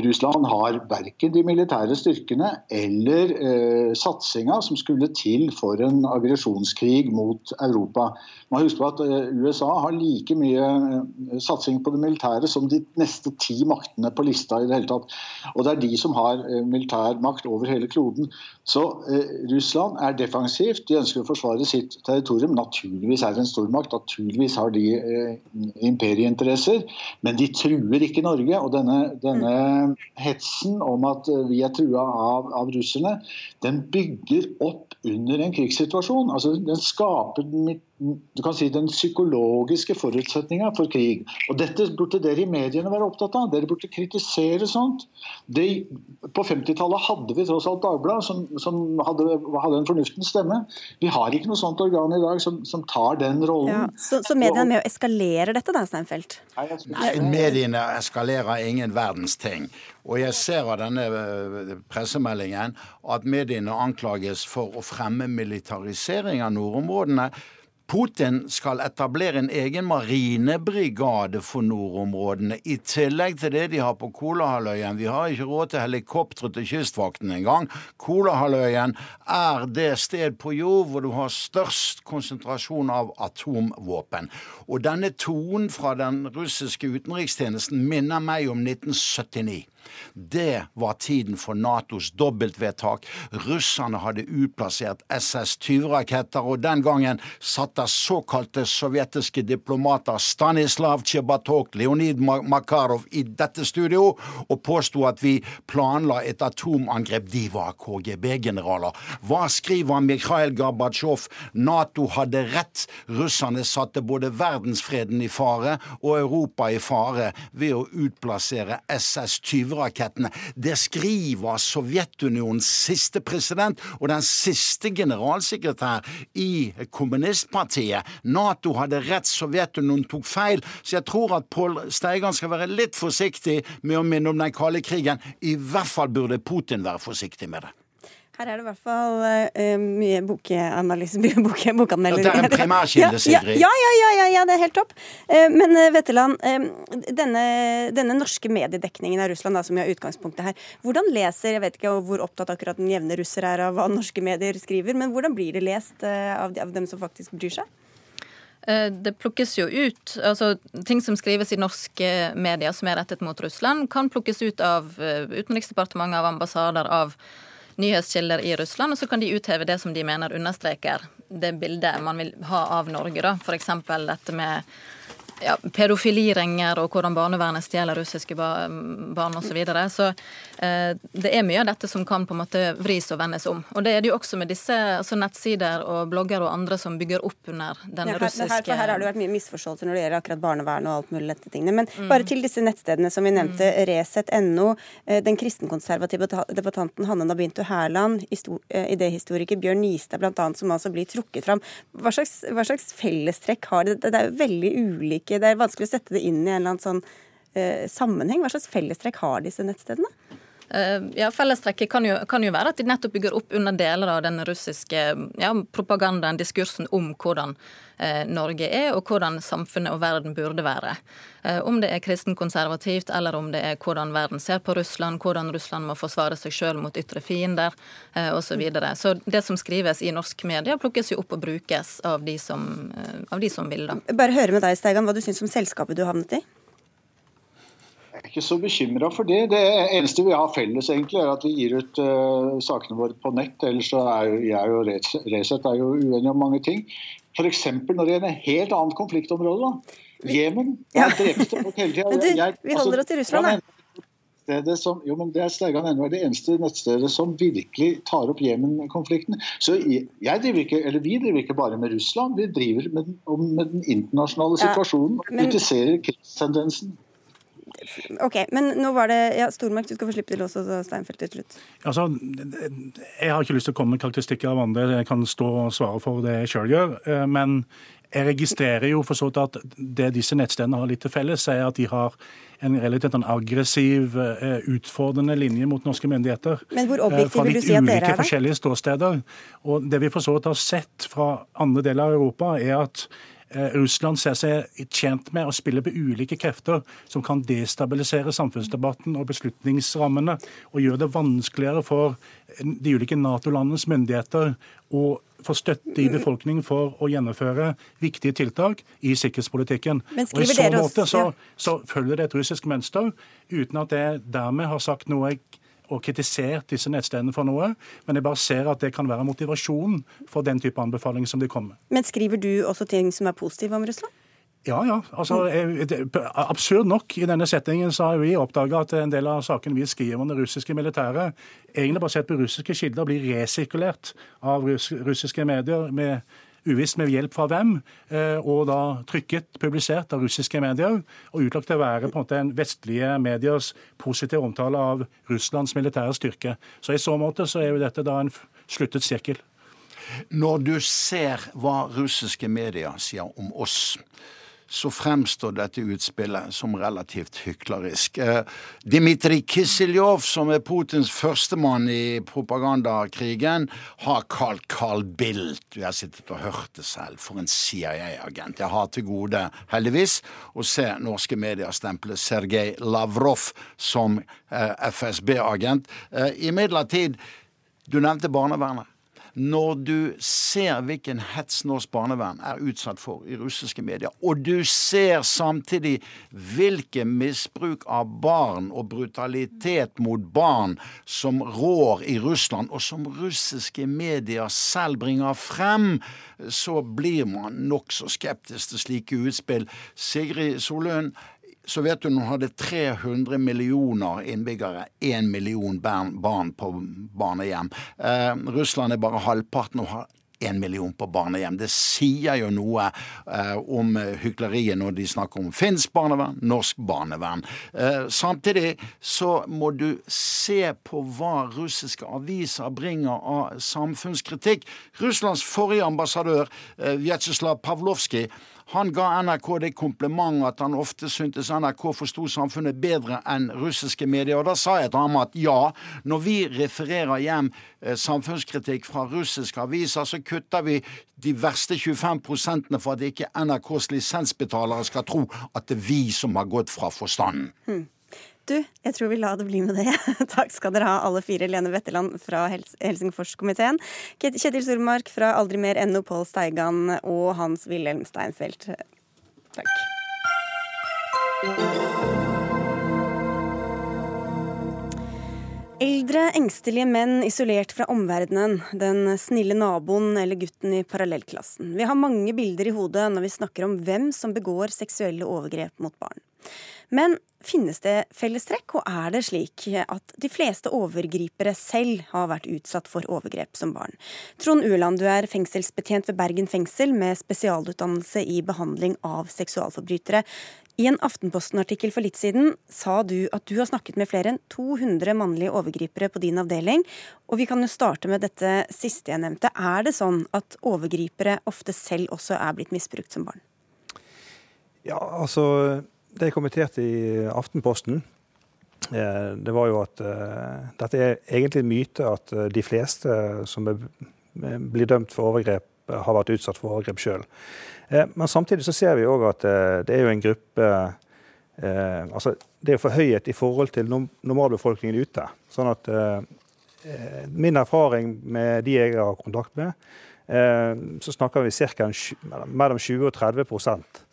Russland har verken de militære styrkene eller eh, satsinga som skulle til for en aggresjonskrig mot Europa. Man husker på at eh, USA har like mye eh, satsing på det militære som de neste ti maktene på lista. i det hele tatt. Og det er de som har eh, militær makt over hele kloden. Så eh, Russland er defensivt. De ønsker å forsvare sitt territorium. Naturligvis er det en stormakt. Naturligvis har de eh, imperieinteresser. Men de truer ikke Norge. og denne, denne hetsen om at vi er trua av, av, russerne, den bygger opp under en krigssituasjon. Altså, den skaper du kan si, den psykologiske forutsetninga for krig. Og Dette burde dere i mediene være opptatt av. Dere burde kritisere sånt. De, på 50-tallet hadde vi tross alt Dagbladet, som, som hadde, hadde, en fornuftens stemme. Vi har ikke noe sånt organ i dag som, som tar den rollen. Ja, så, så mediene er med å eskalere dette, da, Steinfeld? Nei, mediene eskalerer ingen verdens ting. Og jeg ser av denne eh, pressemeldingen at mediene anklages for å fremme militarisering av nordområdene. Putin skal etablere en egen marinebrigade for nordområdene, i tillegg til det de har på Kolahalvøya. Vi har ikke råd til helikoptre til Kystvakten engang. Kolahalvøya er det sted på jord hvor du har størst konsentrasjon av atomvåpen. Og denne tonen fra den russiske utenrikstjenesten minner meg om 1979. Det var tiden for Natos dobbeltvedtak. Russerne hadde utplassert SS-20-raketter, og den gangen satt der såkalte sovjetiske diplomater Stanislav Tsjebatok, Leonid Makarov i dette studio og påsto at vi planla et atomangrep. De var KGB-generaler. Hva skriver Mikhail Gorbatsjov? Nato hadde rett. Russerne satte både verdensfreden i fare og Europa i fare ved å utplassere SS-20-rakettene. Det skriver Sovjetunionens siste president og den siste generalsekretær i kommunistpartiet. Nato hadde rett, Sovjetunionen tok feil. Så jeg tror at Pål Steigan skal være litt forsiktig med å minne om den kalde krigen. I hvert fall burde Putin være forsiktig med det. Her er det i hvert fall uh, mye bokanalyse, mye bok bokanmeldere. Det er en primærkilde, Sigrid. Ja, ja, ja, ja, ja, det er helt topp. Uh, men uh, Wetterland, denne, denne, norske mediedekningen av Russland, da, som er utgangspunktet her, hvordan leser Jeg vet ikke hvor opptatt akkurat den jevne russer er av hva norske medier skriver, men hvordan blir det lest av, av dem som faktisk bryr seg? Det plukkes jo ut altså Ting som skrives i norske medier som er rettet mot Russland, kan plukkes ut av Utenriksdepartementet, av ambassader, av nyhetskilder i Russland, og så kan de utheve det som de mener understreker det bildet man vil ha av Norge. da. F.eks. dette med ja, pedofiliringer og hvordan barnevernet stjeler russiske barn osv. Så, videre. så eh, det er mye av dette som kan på en måte vris og vendes om. Og det er det jo også med disse altså nettsider og blogger og andre som bygger opp under den her, russiske her, her, har det vært mye misforståelser når det gjelder akkurat barnevern og alt mulig dette tingene. Men mm. bare til disse nettstedene som vi nevnte, mm. Resett.no, eh, den kristenkonservative debattanten Hanne Nabintu Hærland, eh, idéhistoriker Bjørn Nistad bl.a., som altså blir trukket fram. Hva slags, hva slags fellestrekk har det? Det er jo veldig ulike ikke, det er vanskelig å sette det inn i en eller annen sånn eh, sammenheng. Hva slags fellestrekk har disse nettstedene? Uh, ja, Fellestrekket kan jo, kan jo, være at de nettopp bygger opp under deler av den russiske ja, propagandaen, diskursen om hvordan uh, Norge er, og hvordan samfunnet og verden burde være. Uh, om det er kristenkonservativt, eller om det er hvordan verden ser på Russland, hvordan Russland må forsvare seg sjøl mot ytre fiender osv. Så, videre. så det som skrives i norsk media, plukkes jo opp og brukes av de som, av de som vil. da. Bare høre med deg, Steigan, hva du syns om selskapet du havnet i? Er ikke så bekymra for det. Det eneste vi har felles, egentlig, er at vi gir ut uh, sakene våre på nett. Ellers så er jeg og Resett er jo uenige om mange ting. F.eks. når det gjelder et helt annet konfliktområde. Jemen. Ja. vi holder oss til Russland, da. Det, som, jo, men det er Steigan ennå det eneste nettstedet som virkelig tar opp Jemen-konflikten. Så jeg driver ikke, eller Vi driver ikke bare med Russland, vi driver med, med den internasjonale situasjonen. og kritiserer krigstendensen. Ok, Men nå var det ja, Stormark, du skal få slippe til også, Steinfeld, til slutt. Altså, Jeg har ikke lyst til å komme med karakteristikker av andre, jeg kan stå og svare for det jeg sjøl gjør. Eh, men jeg registrerer jo for så vidt at det disse nettstedene har litt til felles, er at de har en relativt en aggressiv, eh, utfordrende linje mot norske myndigheter. Men hvor objektiv vil du si at dere er, da? Fra litt ulike forskjellige ståsteder. Og Det vi for så vidt har sett fra andre deler av Europa, er at Eh, Russland ser seg tjent med å spille på ulike krefter som kan destabilisere samfunnsdebatten og beslutningsrammene, og gjøre det vanskeligere for de ulike Nato-landenes myndigheter å få støtte i befolkningen for å gjennomføre viktige tiltak i sikkerhetspolitikken. Og I så måte så, så følger det et russisk mønster, uten at jeg dermed har sagt noe og kritisert disse nettstedene for noe, men jeg bare ser at det kan være motivasjonen for den type anbefalinger som de kommer med. Men skriver du også ting som er positive om Russland? Ja, ja. Altså, absurd nok, i denne settingen så har vi oppdaga at en del av sakene vi skriver om det russiske militæret, egentlig basert på russiske kilder, blir resirkulert av russiske medier med uvisst med hjelp fra hvem, og da trykket, publisert av russiske medier, og utlagt til å være på en måte en vestlige mediers positive omtale av Russlands militære styrke. Så i så måte så er jo dette da en sluttet sirkel. Når du ser hva russiske medier sier om oss, så fremstår dette utspillet som relativt hyklerisk. Eh, Dmitrij Kisiljov, som er Putins førstemann i propagandakrigen, har kalt Carl Bildt Jeg har sittet og hørt det selv for en CIA-agent. Jeg har til gode, heldigvis, å se norske medier stemple Sergej Lavrov som eh, FSB-agent. Eh, Imidlertid, du nevnte barnevernet. Når du ser hvilken hets norsk barnevern er utsatt for i russiske medier, og du ser samtidig hvilken misbruk av barn og brutalitet mot barn som rår i Russland, og som russiske medier selv bringer frem, så blir man nokså skeptisk til slike utspill. Sigrid Solund, Sovjetunionen hadde 300 millioner innbyggere, 1 million barn på barnehjem. Eh, Russland er bare halvparten og har 1 million på barnehjem. Det sier jo noe eh, om hykleriet når de snakker om finsk barnevern, norsk barnevern. Eh, samtidig så må du se på hva russiske aviser bringer av samfunnskritikk. Russlands forrige ambassadør, eh, Vjatsjeslav Pavlovskij, han ga NRK det kompliment at han ofte syntes NRK forsto samfunnet bedre enn russiske medier. Og da sa jeg til ham at ja, når vi refererer hjem eh, samfunnskritikk fra russiske aviser, så kutter vi de verste 25 for at ikke NRKs lisensbetalere skal tro at det er vi som har gått fra forstanden. Hmm. Du, jeg tror vi lar det bli med det. Takk skal dere ha, alle fire. Lene Wetteland fra Hels Helsingforskomiteen, Kjetil Stormark fra Aldri mer NO, Pål Steigan og Hans Wilhelm Steinfeld. Takk. Eldre, engstelige menn isolert fra omverdenen, den snille naboen eller gutten i parallellklassen. Vi har mange bilder i hodet når vi snakker om hvem som begår seksuelle overgrep mot barn. Men finnes det fellestrekk, og er det slik at de fleste overgripere selv har vært utsatt for overgrep som barn? Trond Ueland, du er fengselsbetjent ved Bergen fengsel med spesialutdannelse i behandling av seksualforbrytere. I en Aftenposten-artikkel for litt siden sa du at du har snakket med flere enn 200 mannlige overgripere på din avdeling. Og vi kan jo starte med dette siste jeg nevnte. Er det sånn at overgripere ofte selv også er blitt misbrukt som barn? Ja, altså det jeg kommenterte i Aftenposten, eh, det var jo at uh, dette er egentlig en myte at uh, de fleste som blir dømt for overgrep, har vært utsatt for overgrep sjøl. Men samtidig så ser vi òg at det er jo en gruppe altså Det er forhøyet i forhold til normalbefolkningen ute. Sånn at min erfaring med de jeg har kontakt med, så snakker vi ca. mellom 20 og 30 Eh,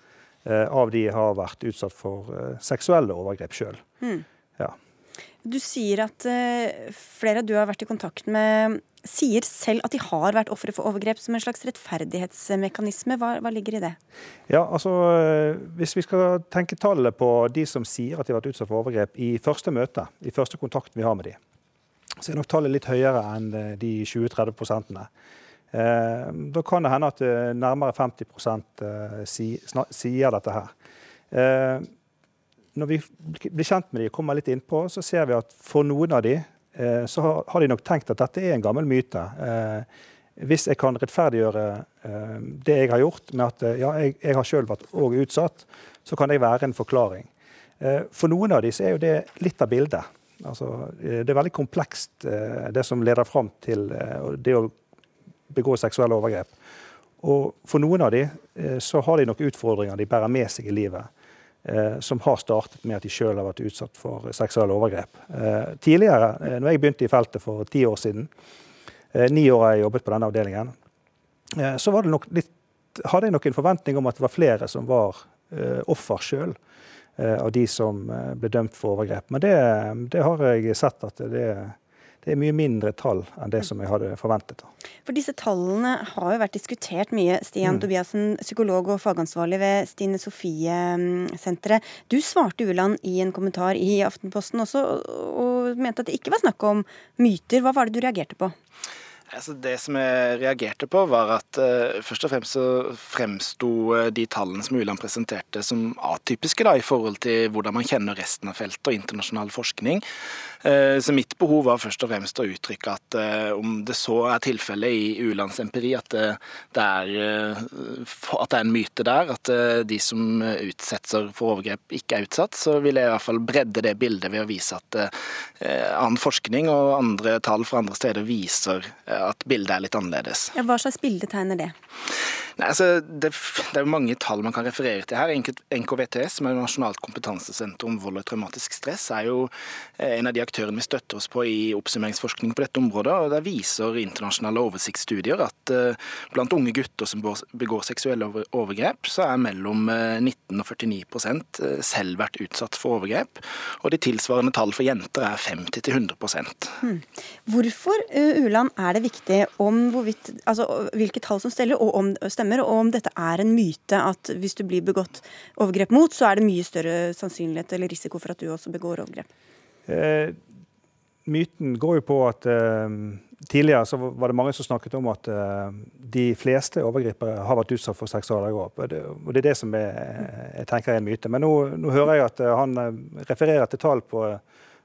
av de har vært utsatt for eh, seksuelle overgrep sjøl. Mm. Ja. Du sier at uh, flere du har vært i kontakt med, sier selv at de har vært ofre for overgrep som en slags rettferdighetsmekanisme. Hva, hva, ligger i det? Ja, altså Hvis vi skal tenke tallet på de som sier at de har vært utsatt for overgrep i første møte, i første kontakten vi har med de, så er nok tallet litt høyere enn de 20-30 prosentene. Eh, da kan det hende at eh, nærmere 50% eh, sier dette her. Når vi blir kjent med de og kommer litt innpå, så ser vi at for noen av de så har de nok tenkt at dette er en gammel myte. Hvis jeg kan rettferdiggjøre det jeg har gjort med at ja, jeg, jeg har sjøl vært utsatt, så kan det være en forklaring. For noen av de så er jo det litt av bildet. Altså, det er veldig komplekst, det som leder fram til det å begå seksuelle overgrep. Og for noen av de eh, så har de nok utfordringer de bærer med seg i livet. Eh, som har startet med at de sjøl har vært utsatt for seksuelle overgrep. Eh, tidligere, når jeg begynte i feltet for ti år siden, ni år har jeg jobbet på denne avdelingen, så litt, hadde jeg nok en forventning om at det var flere som var offer sjøl av de som ble dømt for overgrep. Men det, det har jeg sett at det, det er mye mindre tall enn det som jeg hadde forventet. For disse tallene har jo vært diskutert mye. Stian mm. Tobiassen, psykolog og fagansvarlig ved Stine Sofie-senteret. Du svarte Uland i en kommentar i Aftenposten også, og mente at det ikke var snakk om myter. Hva var det du reagerte på? Altså det som jeg reagerte på, var at uh, først og fremst så fremsto uh, de tallene som Uland presenterte som atypiske da, i forhold til hvordan man kjenner resten av feltet og internasjonal forskning. Uh, så mitt behov var først og fremst å uttrykke at om det så er tilfellet i Ulands empiri, at det er, at det er en myte der, at de som utsetter for overgrep ikke er utsatt, så vil jeg i hvert fall bredde det bildet ved å vise at annen forskning og andre tall fra andre steder viser at bildet er litt annerledes. Ja, hva slags bilde tegner det? Nei, altså, det, det, er mange tall man kan referere til her. NKVTS, som er Nasjonalt kompetansesenter om vold og traumatisk stress, er jo eh, en av de aktørene vi støtter oss på i oppsummeringsforskning på dette området. og Der viser internasjonale oversiktsstudier at uh, blant unge gutter som begår seksuelle overgrep, så er mellom 19 eh, og 49% selv vært utsatt for overgrep. Og de tilsvarende tall for jenter er 50-100 hmm. Hvorfor, Uland, er det viktig om hvorvidt, altså, hvilke tall som steller, og om, stemmer og om dette er en myte at hvis du blir begått overgrep mot, så er det mye større sannsynlighet eller risiko for at du også begår overgrep. Eh, myten går jo på at eh, tidligere så var det mange som snakket om at eh, de fleste overgripere har vært utsatt for seksualovergrep. Og og det er det som jeg, jeg tenker er en myte. Men nå, nå hører jeg at eh, han eh, refererer til tall på,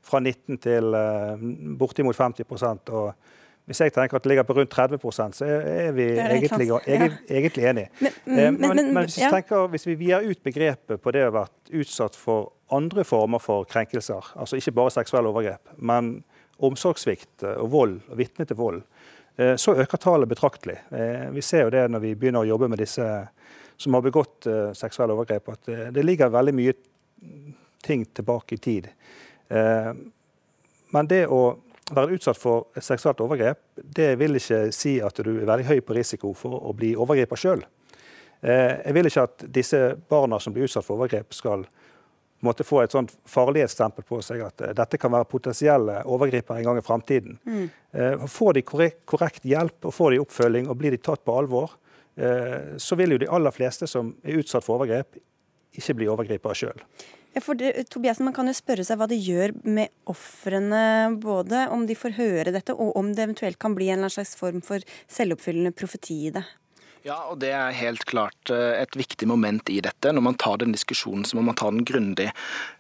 fra 19 til eh, bortimot 50% og hvis jeg tenker at det ligger på rundt 30% så er vi er egentlig, ja. egentlig enige. Men, men, eh, men, men hvis, vi tenker, hvis, vi vier ut begrepet på det å ha vært utsatt for andre former for krenkelser, altså ikke bare seksuelle overgrep, men omsorgssvikt og vold, og vitne til vold, eh, så øker tallet betraktelig. Eh, vi ser jo det når vi begynner å jobbe med disse som har begått seksuelle overgrep, at det ligger veldig mye ting tilbake i tid. Men det å være utsatt for seksuelt overgrep, det vil ikke si at du er veldig høy på risiko for å bli overgriper sjøl. Eh, jeg vil ikke at disse barna som blir utsatt for overgrep, skal måtte få et sånt farlighetsstempel på seg at eh, dette kan være potensielle overgripere en gang i framtiden. Mm. Eh, får de korrekt, korrekt, hjelp og får de oppfølging og blir de tatt på alvor, så vil jo de aller fleste som er utsatt for overgrep, ikke bli overgripere sjøl. For det, Tobiasen, Man kan jo spørre seg hva det gjør med ofrene, både om de får høre dette, og om det eventuelt kan bli en slags form for selvoppfyllende profeti i det. Ja, og det er helt klart eh, et viktig moment i dette. Når man tar den diskusjonen, så må man ta den grundig.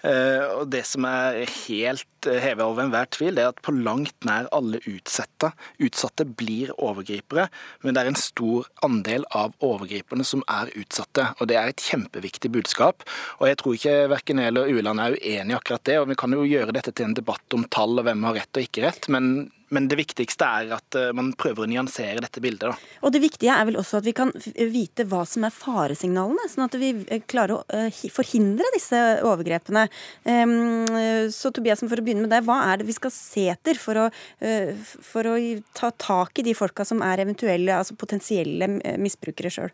Eh, og det som er helt eh, hevet over enhver tvil, det er at på langt nær alle utsatte, utsatte blir overgripere, men det er en stor andel av overgriperne som er utsatte. Og det er et kjempeviktig budskap. Og jeg tror ikke verken jeg eller Uland er uenig i akkurat det. Og vi kan jo gjøre dette til en debatt om tall og hvem har rett og ikke rett. men men det viktigste er at eh, man prøver å nyansere dette bildet. Da. Og Det viktige er vel også at vi kan vite hva som er faresignalene, sånn at vi eh, klarer å eh, forhindre disse overgrepene. Så Tobias, for å begynne med deg, hva er det vi skal se etter for å, for å ta tak i de folka som er eventuelle, altså potensielle misbrukere sjøl?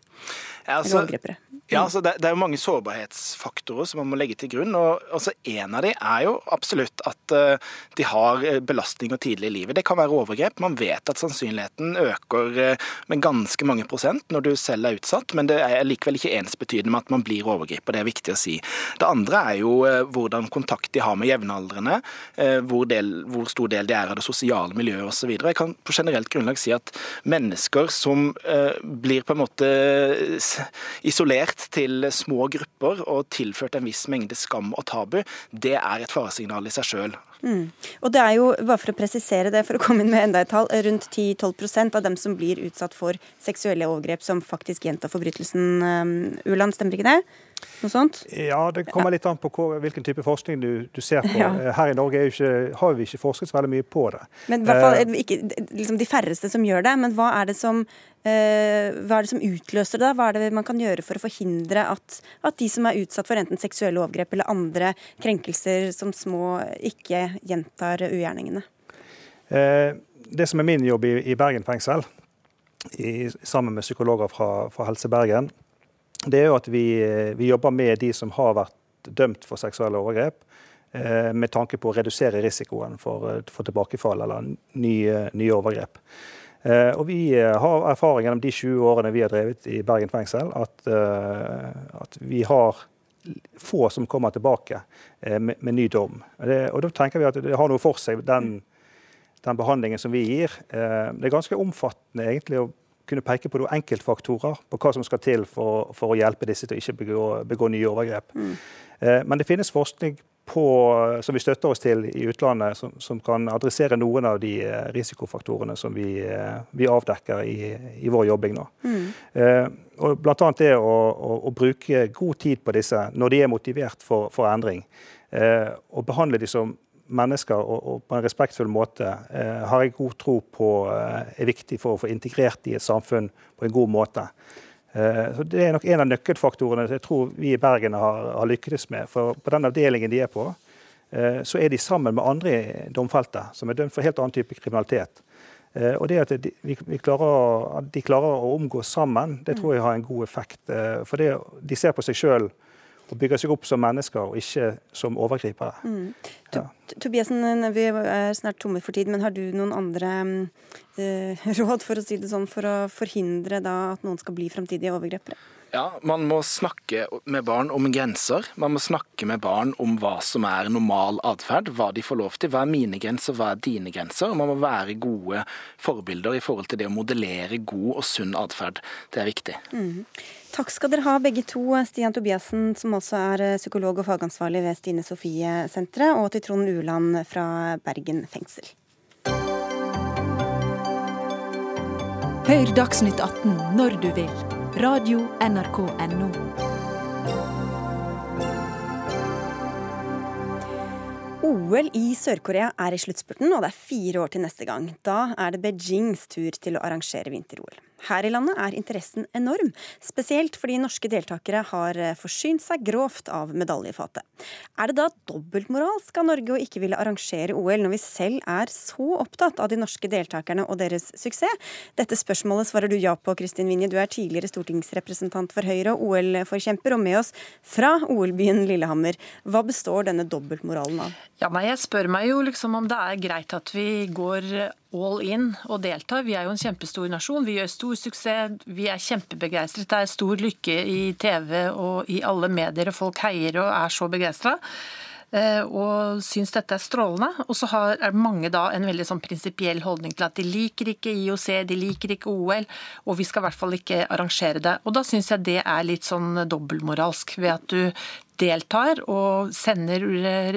Ja, altså, ja, altså det, det, er jo mange sårbarhetsfaktorer som man må legge til grunn. og altså En av de er jo absolutt at uh, de har belastninger tidlig i livet. Det kan være overgrep. Man vet at sannsynligheten øker uh, med ganske mange prosent når du selv er utsatt, men det er likevel ikke ensbetydende med at man blir overgriper. Det er viktig å si. Det andre er jo uh, hvordan kontakt de har med jevnaldrende, hvor, del, hvor, stor del de er av det sosiale miljøet osv. Jeg kan på generelt grunnlag si at mennesker som blir på en måte isolert til små grupper og tilført en viss mengde skam og tabu, det er et faresignal i seg sjøl. Mm. Og det er jo, bare for å presisere det, for å komme inn med enda et tall, rundt 10-12% av dem som blir utsatt for seksuelle overgrep, som faktisk gjentar forbrytelsen. Um, Uland, stemmer ikke det? Noe sånt? Ja, det kommer litt an på hvilken type forskning du, du ser på. Ja. Eh, her i Norge ikke, har vi ikke forsket så veldig mye på det. Men i hvert fall eh, ikke, liksom de færreste som gjør det. Men hva er det som, eh, hva er det som utløser det? Hva er det man kan gjøre for å forhindre at, at de som er utsatt for enten seksuelle overgrep eller andre krenkelser som små, ikke gjentar ugjerningene? Eh, det som er min jobb i, i Bergen fengsel, i, sammen med psykologer fra, fra Helse Bergen, det er jo at vi, vi, jobber med de som har vært dømt for seksuelle overgrep, eh, med tanke på å redusere risikoen for, for tilbakefall eller nye, nye overgrep. Eh, og Vi har erfaring gjennom de 20 årene vi har drevet i Bergen fengsel, at, eh, at vi har få som kommer tilbake med, med ny dom. Det, og Da tenker vi at det har noe for seg, den den behandlingen som vi gir. Det er ganske omfattende egentlig å kunne peke på noen enkeltfaktorer på hva som skal til for, for å hjelpe disse til å ikke begå, begå nye overgrep. Mm. Men det finnes forskning på, som vi støtter oss til i utlandet, som, som, kan adressere noen av de risikofaktorene som vi, vi avdekker i, i, vår jobbing nå. Mm. Eh, og annet det å, å, å, bruke god tid på disse når de er motivert for, for endring. Eh, og behandle de som mennesker og, og, på en respektfull måte eh, har jeg god tro på eh, er viktig for å få integrert i et samfunn på en god måte. Eh, så Det er nok en av nøkkelfaktorene jeg tror vi i Bergen har, har lykkes med. For på den avdelingen de er på, eh, så er de sammen med andre domfelte som er dømt for helt annen type kriminalitet. Eh, og det at de, vi, klarer, klarer, de klarer å omgås sammen, det tror jeg har en god effekt. For det, de ser på seg sjøl og bygge seg opp som mennesker, og ikke som overgripere. Mm. Ja. Tobiasen, vi er snart tomme for tid, men har du noen andre eh, råd for å si det sånn, for å forhindre da, at noen skal bli framtidige overgripere? Ja, Man må snakke med barn om grenser. Man må snakke med barn om hva som er normal atferd, hva de får lov til. Hva er mine grenser, hva er dine grenser? Og man må være gode forbilder i forhold til det å modellere god og sunn atferd. Det er viktig. Mm. Takk skal dere ha begge to, Stian Tobiassen, som også er psykolog og fagansvarlig ved Stine Sofie-senteret, og til Trond Uland fra Bergen fengsel. Hør Dagsnytt 18 når du vil Radio NRK NO. OL i Sør-Korea er i sluttspurten, og det er fire år til neste gang. Da er det Beijings tur til å arrangere vinter-OL. Her i landet er interessen enorm, spesielt fordi norske deltakere har eh, forsynt seg grovt av medaljefatet. Er det da dobbeltmoralsk av Norge å ikke ville arrangere OL, når vi selv er så opptatt av de norske deltakerne og deres suksess? Dette spørsmålet svarer du ja på, Kristin Vinje. Du er tidligere stortingsrepresentant for Høyre og OL-forkjemper, og med oss fra OL-byen Lillehammer. Hva består denne dobbeltmoralen av? Ja, nei, Jeg spør meg jo liksom om det er greit at vi går all in og deltar. Vi er jo en kjempestor nasjon. Vi gjør stor suksess. Vi er kjempebegeistret. Det er stor lykke i TV og i alle medier, og folk heier og er så begeistra. Eh, og syns dette er strålende. Og så har mange da en veldig sånn prinsipiell holdning til at de liker ikke IOC, de liker ikke OL, og vi skal i hvert fall ikke arrangere det. Og da syns jeg det er litt sånn dobbeltmoralsk, ved at du deltar og sender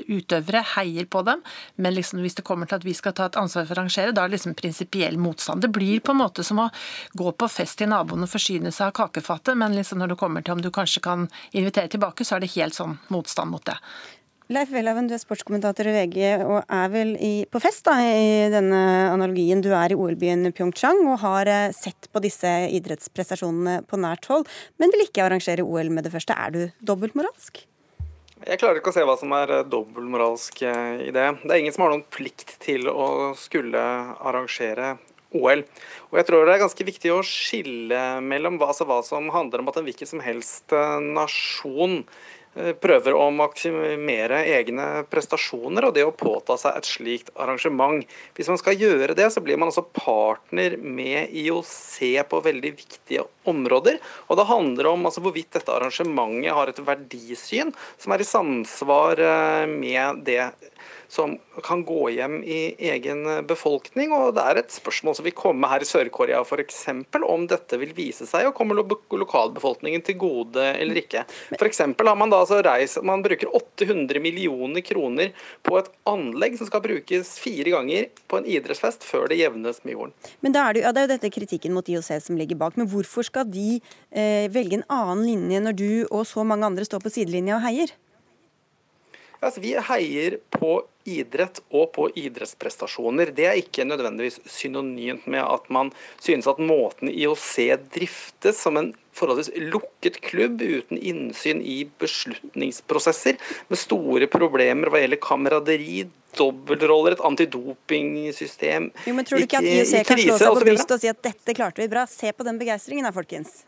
utøvere, heier på dem. Men liksom hvis det kommer til at vi skal ta et ansvar for å arrangere, da er det liksom prinsipiell motstand. Det blir på en måte som å gå på fest til naboen og forsyne seg av kakefatet, men liksom når det kommer til om du kanskje kan invitere tilbake, så er det helt sånn motstand mot det. Leif Welhaven, du er sportskommentator i VG og er vel i, på fest da, i denne analogien. Du er i OL-byen Pyeongchang og har eh, sett på disse idrettsprestasjonene på nært hold, men vil ikke arrangere OL med det første. Er du dobbeltmoralsk? Jeg klarer ikke å se hva som er eh, dobbeltmoralsk eh, i det. Det er ingen som har noen plikt til å skulle arrangere OL. Og jeg tror det er ganske viktig å skille mellom hva, altså hva som handler om at en hvilken som helst nasjon prøver å maksimere egne prestasjoner og det å påta seg et slikt arrangement. Hvis man skal gjøre det, så blir man altså partner med IOC på veldig viktige områder. Og det handler om altså, hvorvidt dette arrangementet har et verdisyn som er i samsvar eh, med det som kan gå hjem i egen befolkning. og Det er et spørsmål som vil komme her i Sør-Korea f.eks. om dette vil vise seg å komme lokalbefolkningen til gode eller ikke. F.eks. har man da altså reist, man bruker 800 millioner kroner på et anlegg som skal brukes fire ganger på en idrettsfest før det jevnes med jorden. Men det er, det, ja, det er jo dette kritikken mot IOC som ligger bak. Men hvorfor skal de eh, velge en annen linje når du og så mange andre står på sidelinja og heier? Altså, vi heier på idrett og på idrettsprestasjoner. Det er ikke nødvendigvis synonymt med at man synes at måten IOC driftes som en forholdsvis lukket klubb uten innsyn i beslutningsprosesser, med store problemer hva gjelder kameraderi, dobbeltroller, et antidopingsystem Jo, men Tror du ikke at IOC kan slå seg på brystet og si at dette klarte vi bra? Se på den begeistringen da, folkens.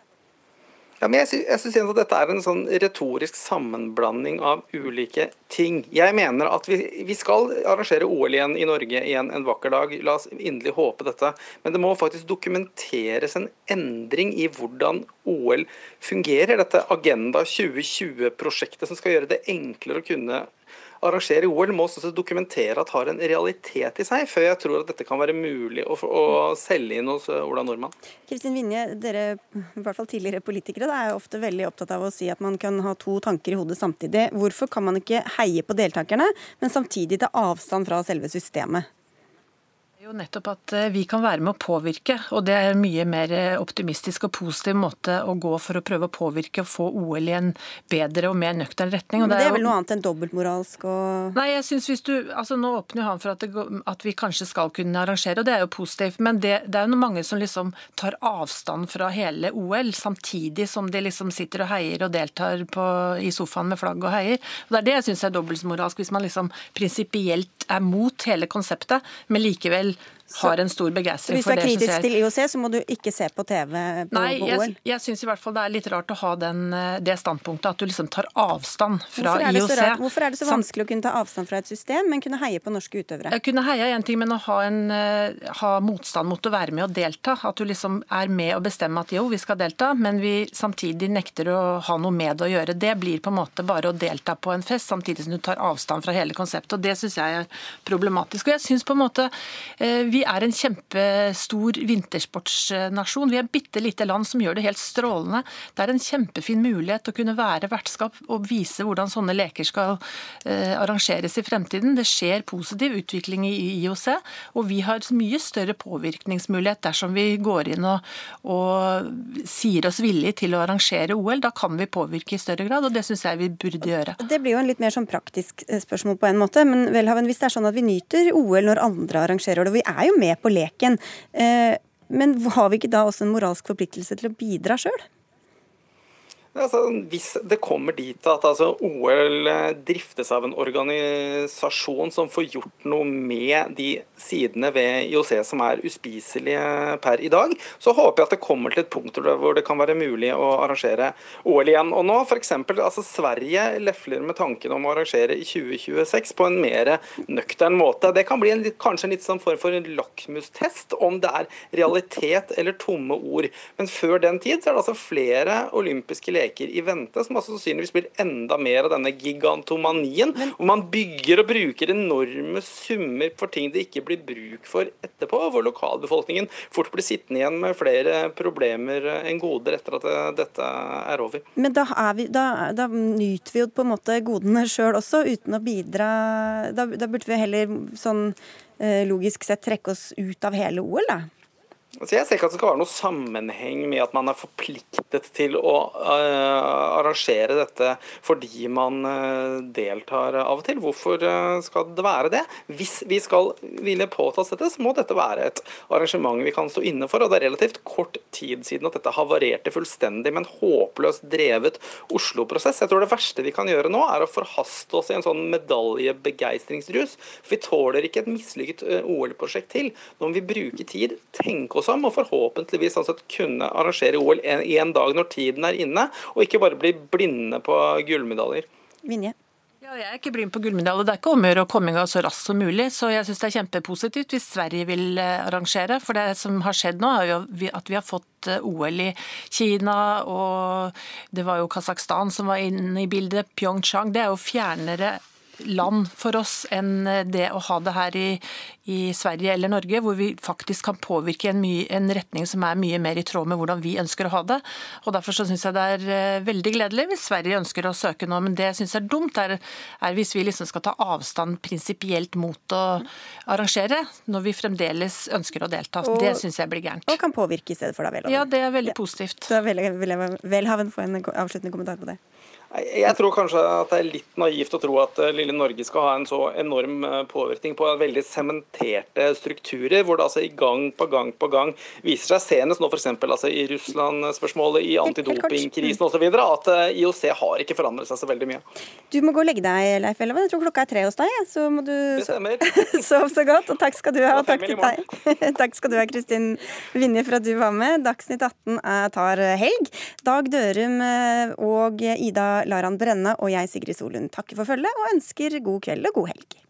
Ja, men jeg, jeg synes at Dette er en sånn retorisk sammenblanding av ulike ting. Jeg mener at vi, vi skal arrangere OL igjen i Norge igjen en vakker dag. La oss inderlig håpe dette. Men det må faktisk dokumenteres en endring i hvordan OL fungerer. Dette Agenda 2020-prosjektet som skal gjøre det enklere å kunne arrangere OL, må også dokumentere at har en realitet i seg, før jeg tror at dette kan være mulig å, å selge inn hos Ola Nordmann. Kristin Vinje, dere i hvert fall tidligere politikere er jo ofte veldig opptatt av å si at man kan ha to tanker i hodet samtidig. Hvorfor kan man ikke heie på deltakerne, men samtidig ta avstand fra selve systemet? Jo nettopp at eh, vi kan være med å påvirke, og det er en mye mer eh, optimistisk og positiv måte å gå for å prøve å påvirke og få OL i en bedre og mer nøktern retning. Men det er, vel noe annet enn dobbeltmoralsk og Nei, jeg synes hvis du altså Nå åpner jo han for at, det, at, vi kanskje skal kunne arrangere, og det er jo positivt. Men det, det er jo mange som liksom tar avstand fra hele OL, samtidig som de liksom sitter og heier og deltar på, i sofaen med flagg og heier. Og Det er det jeg syns er dobbeltmoralsk, hvis man liksom prinsipielt er mot hele konseptet, men likevel har en stor begeistring for det. Hvis du er kritisk til IOC, så må du ikke se på TV på, Nei, på OL? Jeg, jeg syns i hvert fall det er litt rart å ha den, eh, det standpunktet at du liksom tar avstand fra Hvorfor IOC. Hvorfor er det så vanskelig å kunne ta avstand fra et system, men kunne heie på norske utøvere? Jeg kunne heie en ting, men å ha, en, eh, ha motstand mot å være med og delta. At du liksom er med og bestemmer at jo, vi skal delta, men vi samtidig nekter å ha noe med det å gjøre. Det blir på en måte bare å delta på en fest, samtidig som du tar avstand fra hele konseptet. og Det syns jeg er problematisk. Og jeg synes på en måte eh, Vi er en kjempestor vintersportsnasjon. Vi er et bitte lite land som gjør det helt strålende. Det er en kjempefin mulighet å kunne være vertskap og vise hvordan sånne leker skal eh, arrangeres i fremtiden. Det skjer positiv utvikling i IOC, og vi har mye større påvirkningsmulighet dersom vi går inn og, og sier oss villige til å arrangere OL. Da kan vi påvirke i større grad, og det syns jeg vi burde gjøre. Det blir jo en litt mer sånn praktisk eh, spørsmål på en måte, men Velhaven, hvis det er sånn at vi nyter OL når andre arrangerer det, og vi er jo med på leken. Eh, men har vi ikke da også en moralsk forpliktelse til å bidra sjøl? Altså, hvis det kommer dit at altså, OL driftes av en organisasjon som får gjort noe med de sidene ved IOC som er uspiselige per i dag, så håper jeg at det kommer til et punkt hvor det kan være mulig å arrangere OL igjen. Og nå f.eks. Altså, Sverige lefler med tanken om å arrangere i 2026 på en mer nøktern måte. Det kan bli en, kanskje en litt sånn form for en lakmustest om det er realitet eller tomme ord. Men før den tid så er det altså flere olympiske leger leker i vente, som altså sannsynligvis blir enda mer av denne gigantomanien. Men, hvor man bygger og bruker enorme summer for ting det ikke blir bruk for etterpå. Hvor lokalbefolkningen fort blir sittende igjen med flere problemer enn goder etter at dette er over. Men da, vi, da, da nyter vi jo på en måte godene sjøl også, uten å bidra. Da, da burde vi heller sånn eh, logisk sett trekke oss ut av hele OL, da? Altså jeg ser ikke at det skal være noe sammenheng med at man er forpliktet til å uh, arrangere dette fordi man uh, deltar av og til. Hvorfor uh, skal det være det? Hvis vi skal ville påta oss dette, så må dette være et arrangement vi kan stå inne for. Og det er relativt kort tid siden at dette havarerte fullstendig med en håpløst drevet Oslo-prosess. Jeg tror det verste vi kan gjøre nå, er å forhaste oss i en sånn medaljebegeistringsrus. For vi tåler ikke et mislykket OL-prosjekt til. Nå må vi bruke tid, tenke oss om, og forhåpentligvis altså kunne arrangere OL en, en dag når tiden er inne, og ikke bare bli blinde på gullmedaljer. Vinje. Ja, jeg er ikke blind på gullmedalje. Det er ikke om å gjøre å komme i gang så raskt som mulig. Så jeg syns det er kjempepositivt hvis Sverige vil eh, arrangere. For det som har skjedd nå, er jo at vi har fått eh, OL i Kina, og det var jo Kasakhstan som var inne i bildet. Pyeongchang. Det er jo fjernere land for oss enn det å ha det her i, i Sverige eller Norge, hvor vi faktisk kan påvirke en, mye, en, retning som er mye mer i tråd med hvordan vi ønsker å ha det. Og Derfor så syns jeg det er eh, veldig gledelig hvis Sverige ønsker å søke nå. Men det jeg syns er dumt, er, er, hvis vi liksom skal ta avstand prinsipielt mot å arrangere, når vi fremdeles ønsker å delta. Og, det syns jeg blir gærent. Og kan påvirke i stedet for da, Welhaven. Ja, det er veldig ja. positivt. Så vil Welhaven få en avsluttende kommentar på det. Jeg tror kanskje at det er litt naivt å tro at eh, lille Norge skal ha en så enorm eh, påvirkning på veldig sementerte strukturer, hvor det altså i gang på gang på gang viser seg, senest nå f.eks. Altså i Russland-spørsmålet, i antidopingkrisen osv., at eh, IOC har ikke forandret seg så veldig mye. Du må gå og legge deg, Leif Elleven. Jeg tror klokka er tre hos deg, så må du sove så godt. Og takk skal du ha. Og takk til deg. takk skal du ha, Kristin Vinje, for at du var med. Dagsnytt 18 tar helg. Dag Dørum og Ida lar han brenne, og jeg, Sigrid Solund, takker for følget og ønsker god kveld og god helg.